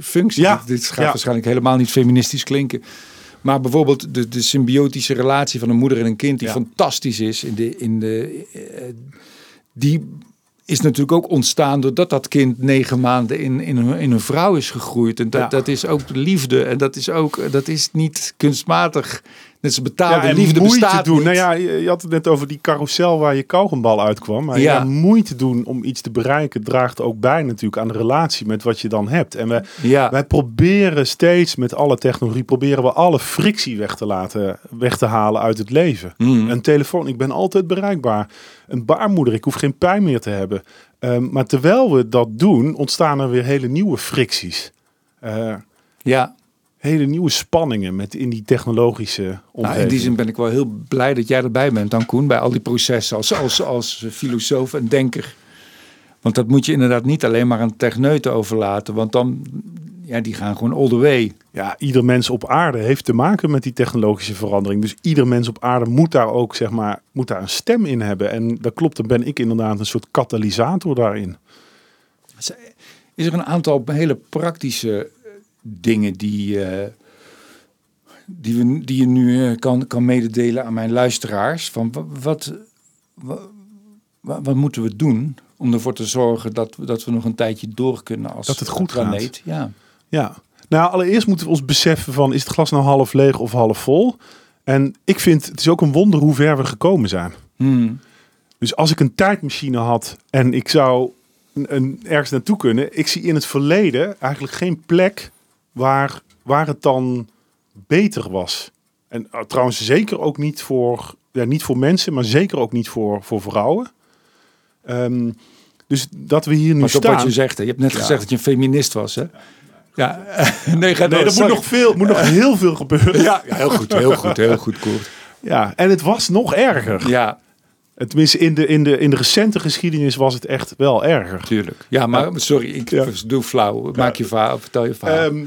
functie. Ja. Dit, gaat Ja. waarschijnlijk helemaal niet feministisch klinken. Maar bijvoorbeeld de, de symbiotische relatie van een moeder en een kind, die fantastisch is in de, in de, eh, die is natuurlijk ook ontstaan doordat dat kind negen maanden in, in, een, in een vrouw is gegroeid. En dat, Ja. dat is ook liefde. En dat is ook, dat is niet kunstmatig. Net als betaalde Ja, en liefde moeite bestaat doen. niet. Nou ja, je, je had het net over die carousel waar je kauwgombal uitkwam. Maar ja. Ja. moeite doen om iets te bereiken draagt ook bij natuurlijk aan de relatie met wat je dan hebt. En we, ja. wij proberen steeds met alle technologie, proberen we alle frictie weg te laten, weg te halen uit het leven. Mm. Een telefoon, ik ben altijd bereikbaar. Een baarmoeder, ik hoef geen pijn meer te hebben. Ehm, maar terwijl we dat doen, ontstaan er weer hele nieuwe fricties. Eh, ja. Hele nieuwe spanningen met in die technologische Nou, omgeving. in die zin ben ik wel heel blij dat jij erbij bent dan Koen. Bij al die processen als, als, als filosoof en denker. Want dat moet je inderdaad niet alleen maar aan techneuten overlaten. Want dan, ja, die gaan gewoon all the way. Ja, ieder mens op aarde heeft te maken met die technologische verandering. Dus ieder mens op aarde moet daar ook, zeg maar, moet daar een stem in hebben. En dat klopt, dan ben ik inderdaad een soort katalysator daarin. Is er een aantal hele praktische dingen die, eh, die, we, die je nu eh, kan, kan mededelen aan mijn luisteraars? Van wa- wat, wa- wa- wat, moeten we doen om ervoor te zorgen dat, we- dat we nog een tijdje door kunnen als Dat het goed gaat. planeet? Ja. Ja. Nou, allereerst moeten we ons beseffen van, is het glas nou half leeg of half vol? En ik vind het is ook een wonder hoe ver we gekomen zijn. Hmm. Dus als ik een tijdmachine had en ik zou een, een- ergens naartoe kunnen, ik zie in het verleden eigenlijk geen plek waar, waar het dan beter was. En uh, trouwens zeker ook niet voor, ja, niet voor mensen, maar zeker ook niet voor, voor vrouwen. Ehm, dus dat we hier nu op staan. wat je zegt. hè. Je hebt net Ja. gezegd dat je een feminist was, hè? Ja. [LAUGHS] nee, ga Nee, er moet nog, veel, moet nog heel veel gebeuren. Ja, ja, heel goed, heel goed, heel goed, Koert. Ja, en het was nog erger. Ja, Tenminste, in de, in, de, in de recente geschiedenis was het echt wel erger. tuurlijk. Ja, maar sorry, ik Ja. doe flauw. Maak je verhaal, vertel je verhaal. Ehm,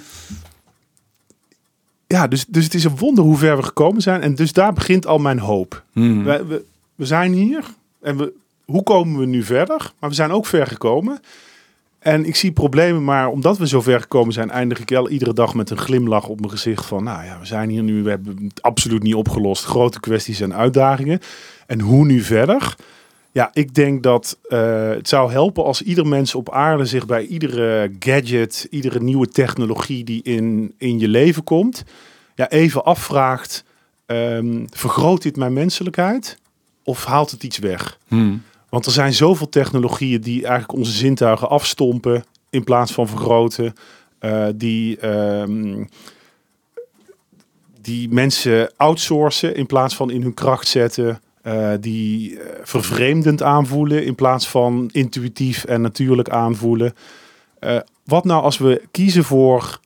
ja, dus, dus het is een wonder hoe ver we gekomen zijn. En dus daar begint al mijn hoop. Hmm. We, we, we zijn hier en we, hoe komen we nu verder? Maar we zijn ook ver gekomen. En ik zie problemen, maar omdat we zo ver gekomen zijn, eindig ik wel iedere dag met een glimlach op mijn gezicht van, nou ja, we zijn hier nu, we hebben het absoluut niet opgelost. Grote kwesties en uitdagingen. En hoe nu verder? Ja, ik denk dat eh, het zou helpen als ieder mens op aarde zich bij iedere gadget, iedere nieuwe technologie die in, in je leven komt, ja, even afvraagt, ehm, vergroot dit mijn menselijkheid of haalt het iets weg? Hmm. Want er zijn zoveel technologieën die eigenlijk onze zintuigen afstompen in plaats van vergroten. eh, die, ehm, die mensen outsourcen in plaats van in hun kracht zetten. Eh, die eh, vervreemdend aanvoelen in plaats van intuïtief en natuurlijk aanvoelen. Eh, wat nou als we kiezen voor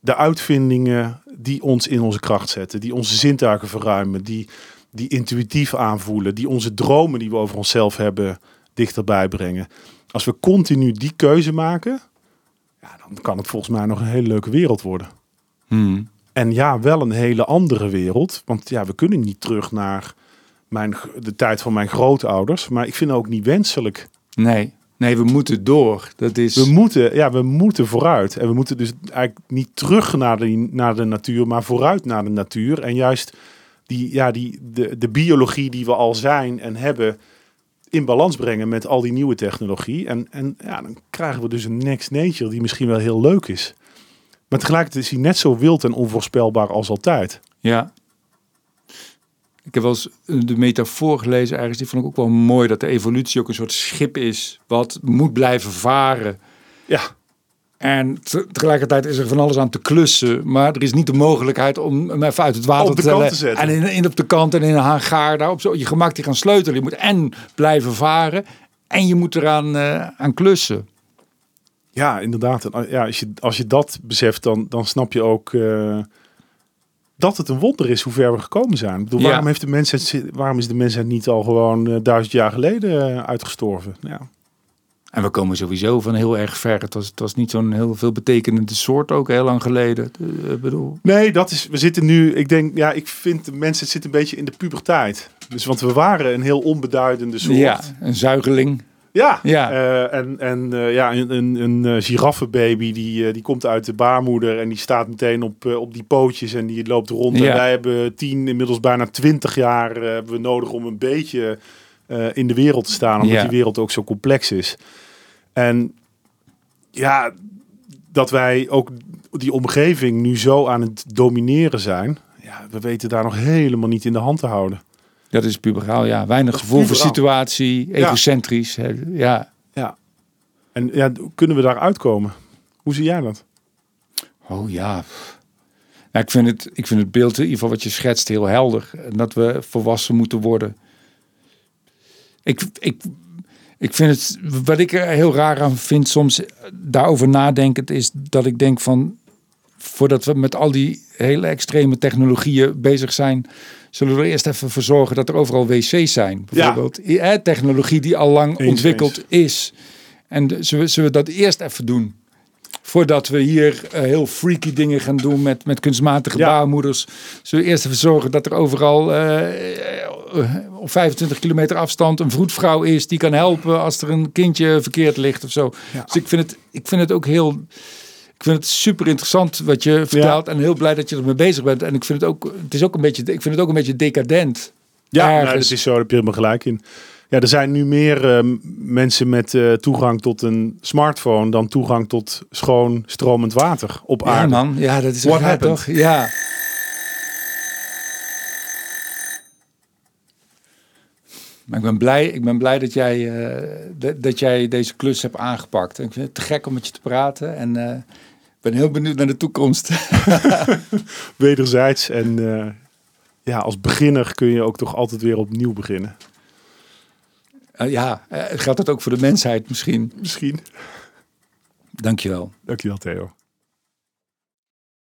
de uitvindingen die ons in onze kracht zetten, die onze zintuigen verruimen, die, die intuïtief aanvoelen, die onze dromen die we over onszelf hebben dichterbij brengen. Als we continu die keuze maken, ja, dan kan het volgens mij nog een hele leuke wereld worden. Hmm. En ja, wel een hele andere wereld. Want ja, we kunnen niet terug naar mijn, de tijd van mijn grootouders. Maar ik vind het ook niet wenselijk. Nee. nee, we moeten door. Dat is... We moeten, ja, we moeten vooruit. En we moeten dus eigenlijk niet terug naar de, naar de natuur, maar vooruit naar de natuur. En juist die, ja, die, de, de biologie die we al zijn en hebben in balans brengen met al die nieuwe technologie. En, en ja, dan krijgen we dus een next nature die misschien wel heel leuk is. Maar tegelijkertijd is hij net zo wild en onvoorspelbaar als altijd. Ja. Ik heb wel eens de metafoor gelezen ergens. Die vond ik ook wel mooi. Dat de evolutie ook een soort schip is. Wat moet blijven varen. Ja, En te- tegelijkertijd is er van alles aan te klussen. Maar er is niet de mogelijkheid om hem even uit het water te zetten. En in, in op de kant en in een hangaar. Daar op zo, je gemak die gaan sleutelen. Je moet en blijven varen. En je moet eraan eh, aan klussen. Ja, inderdaad. Uh, Ja, als, je, als je dat beseft, dan, dan snap je ook eh, dat het een wonder is hoe ver we gekomen zijn. Ik bedoel, Ja. waarom, heeft de mensheid, waarom is de mensheid niet al gewoon eh, duizend jaar geleden eh, uitgestorven? Ja. En we komen sowieso van heel erg ver. Het was, het was niet zo'n heel veel betekenende soort ook heel lang geleden. Eh, bedoel, Nee, dat is. We zitten nu. Ik denk, ja, ik vind de mensen zit een beetje in de puberteit. Dus want we waren een heel onbeduidende soort. ja, een zuigeling. Ja, Ja. Eh, en, en eh, ja, een, een, een eh, giraffenbaby die, die komt uit de baarmoeder en die staat meteen op, op die pootjes en die loopt rond. Ja. En wij hebben tien, inmiddels bijna twintig jaar hebben we nodig om een beetje in de wereld te staan, omdat Ja. die wereld ook zo complex is. En ja, dat wij ook die omgeving nu zo aan het domineren zijn, ja, we weten daar nog helemaal niet in de hand te houden. Dat is puberaal, ja. Weinig gevoel voor situatie, egocentrisch. hè. Ja. Ja. En ja, kunnen we daar uitkomen? Hoe zie jij dat? Oh ja. Nou, ik, vind het, ik vind het beeld, in ieder geval wat je schetst, heel helder. En dat we volwassen moeten worden. Ik, ik, ik vind het, wat ik er heel raar aan vind soms daarover nadenkend, is dat ik denk van, voordat we met al die hele extreme technologieën bezig zijn, zullen we er eerst even voor zorgen dat er overal wc's zijn. Bijvoorbeeld eh, technologie die al lang ontwikkeld is. En zullen, we- zullen we dat eerst even doen? Voordat we hier eh, heel freaky dingen gaan doen met, met kunstmatige Ja. baarmoeders. Zullen we eerst even zorgen dat er overal eh, op 25 kilometer afstand een vroedvrouw is die kan helpen als er een kindje verkeerd ligt of zo. Ja. Dus ik vind, het, ik vind het ook heel. Ik vind het super interessant wat je vertelt en heel blij dat je ermee bezig bent. En ik vind het ook, het is ook een beetje, ik vind het ook een beetje decadent. Ja, nee, dat is zo. Daar heb je helemaal gelijk in. Ja, er zijn nu meer eh, mensen met eh, toegang tot een smartphone dan toegang tot schoon stromend water op Ja, aarde. man. Ja, dat is What happened? toch? Ja. Maar ik ben blij, ik ben blij dat, jij, eh, dat, jij deze klus hebt aangepakt. Ik vind het te gek om met je te praten. En eh, ben heel benieuwd naar de toekomst. [LAUGHS] Wederzijds. En eh, ja, als beginner kun je ook toch altijd weer opnieuw beginnen. Eh, ja, eh, geldt dat ook voor de mensheid misschien? Misschien. Dankjewel. Dankjewel, Theo.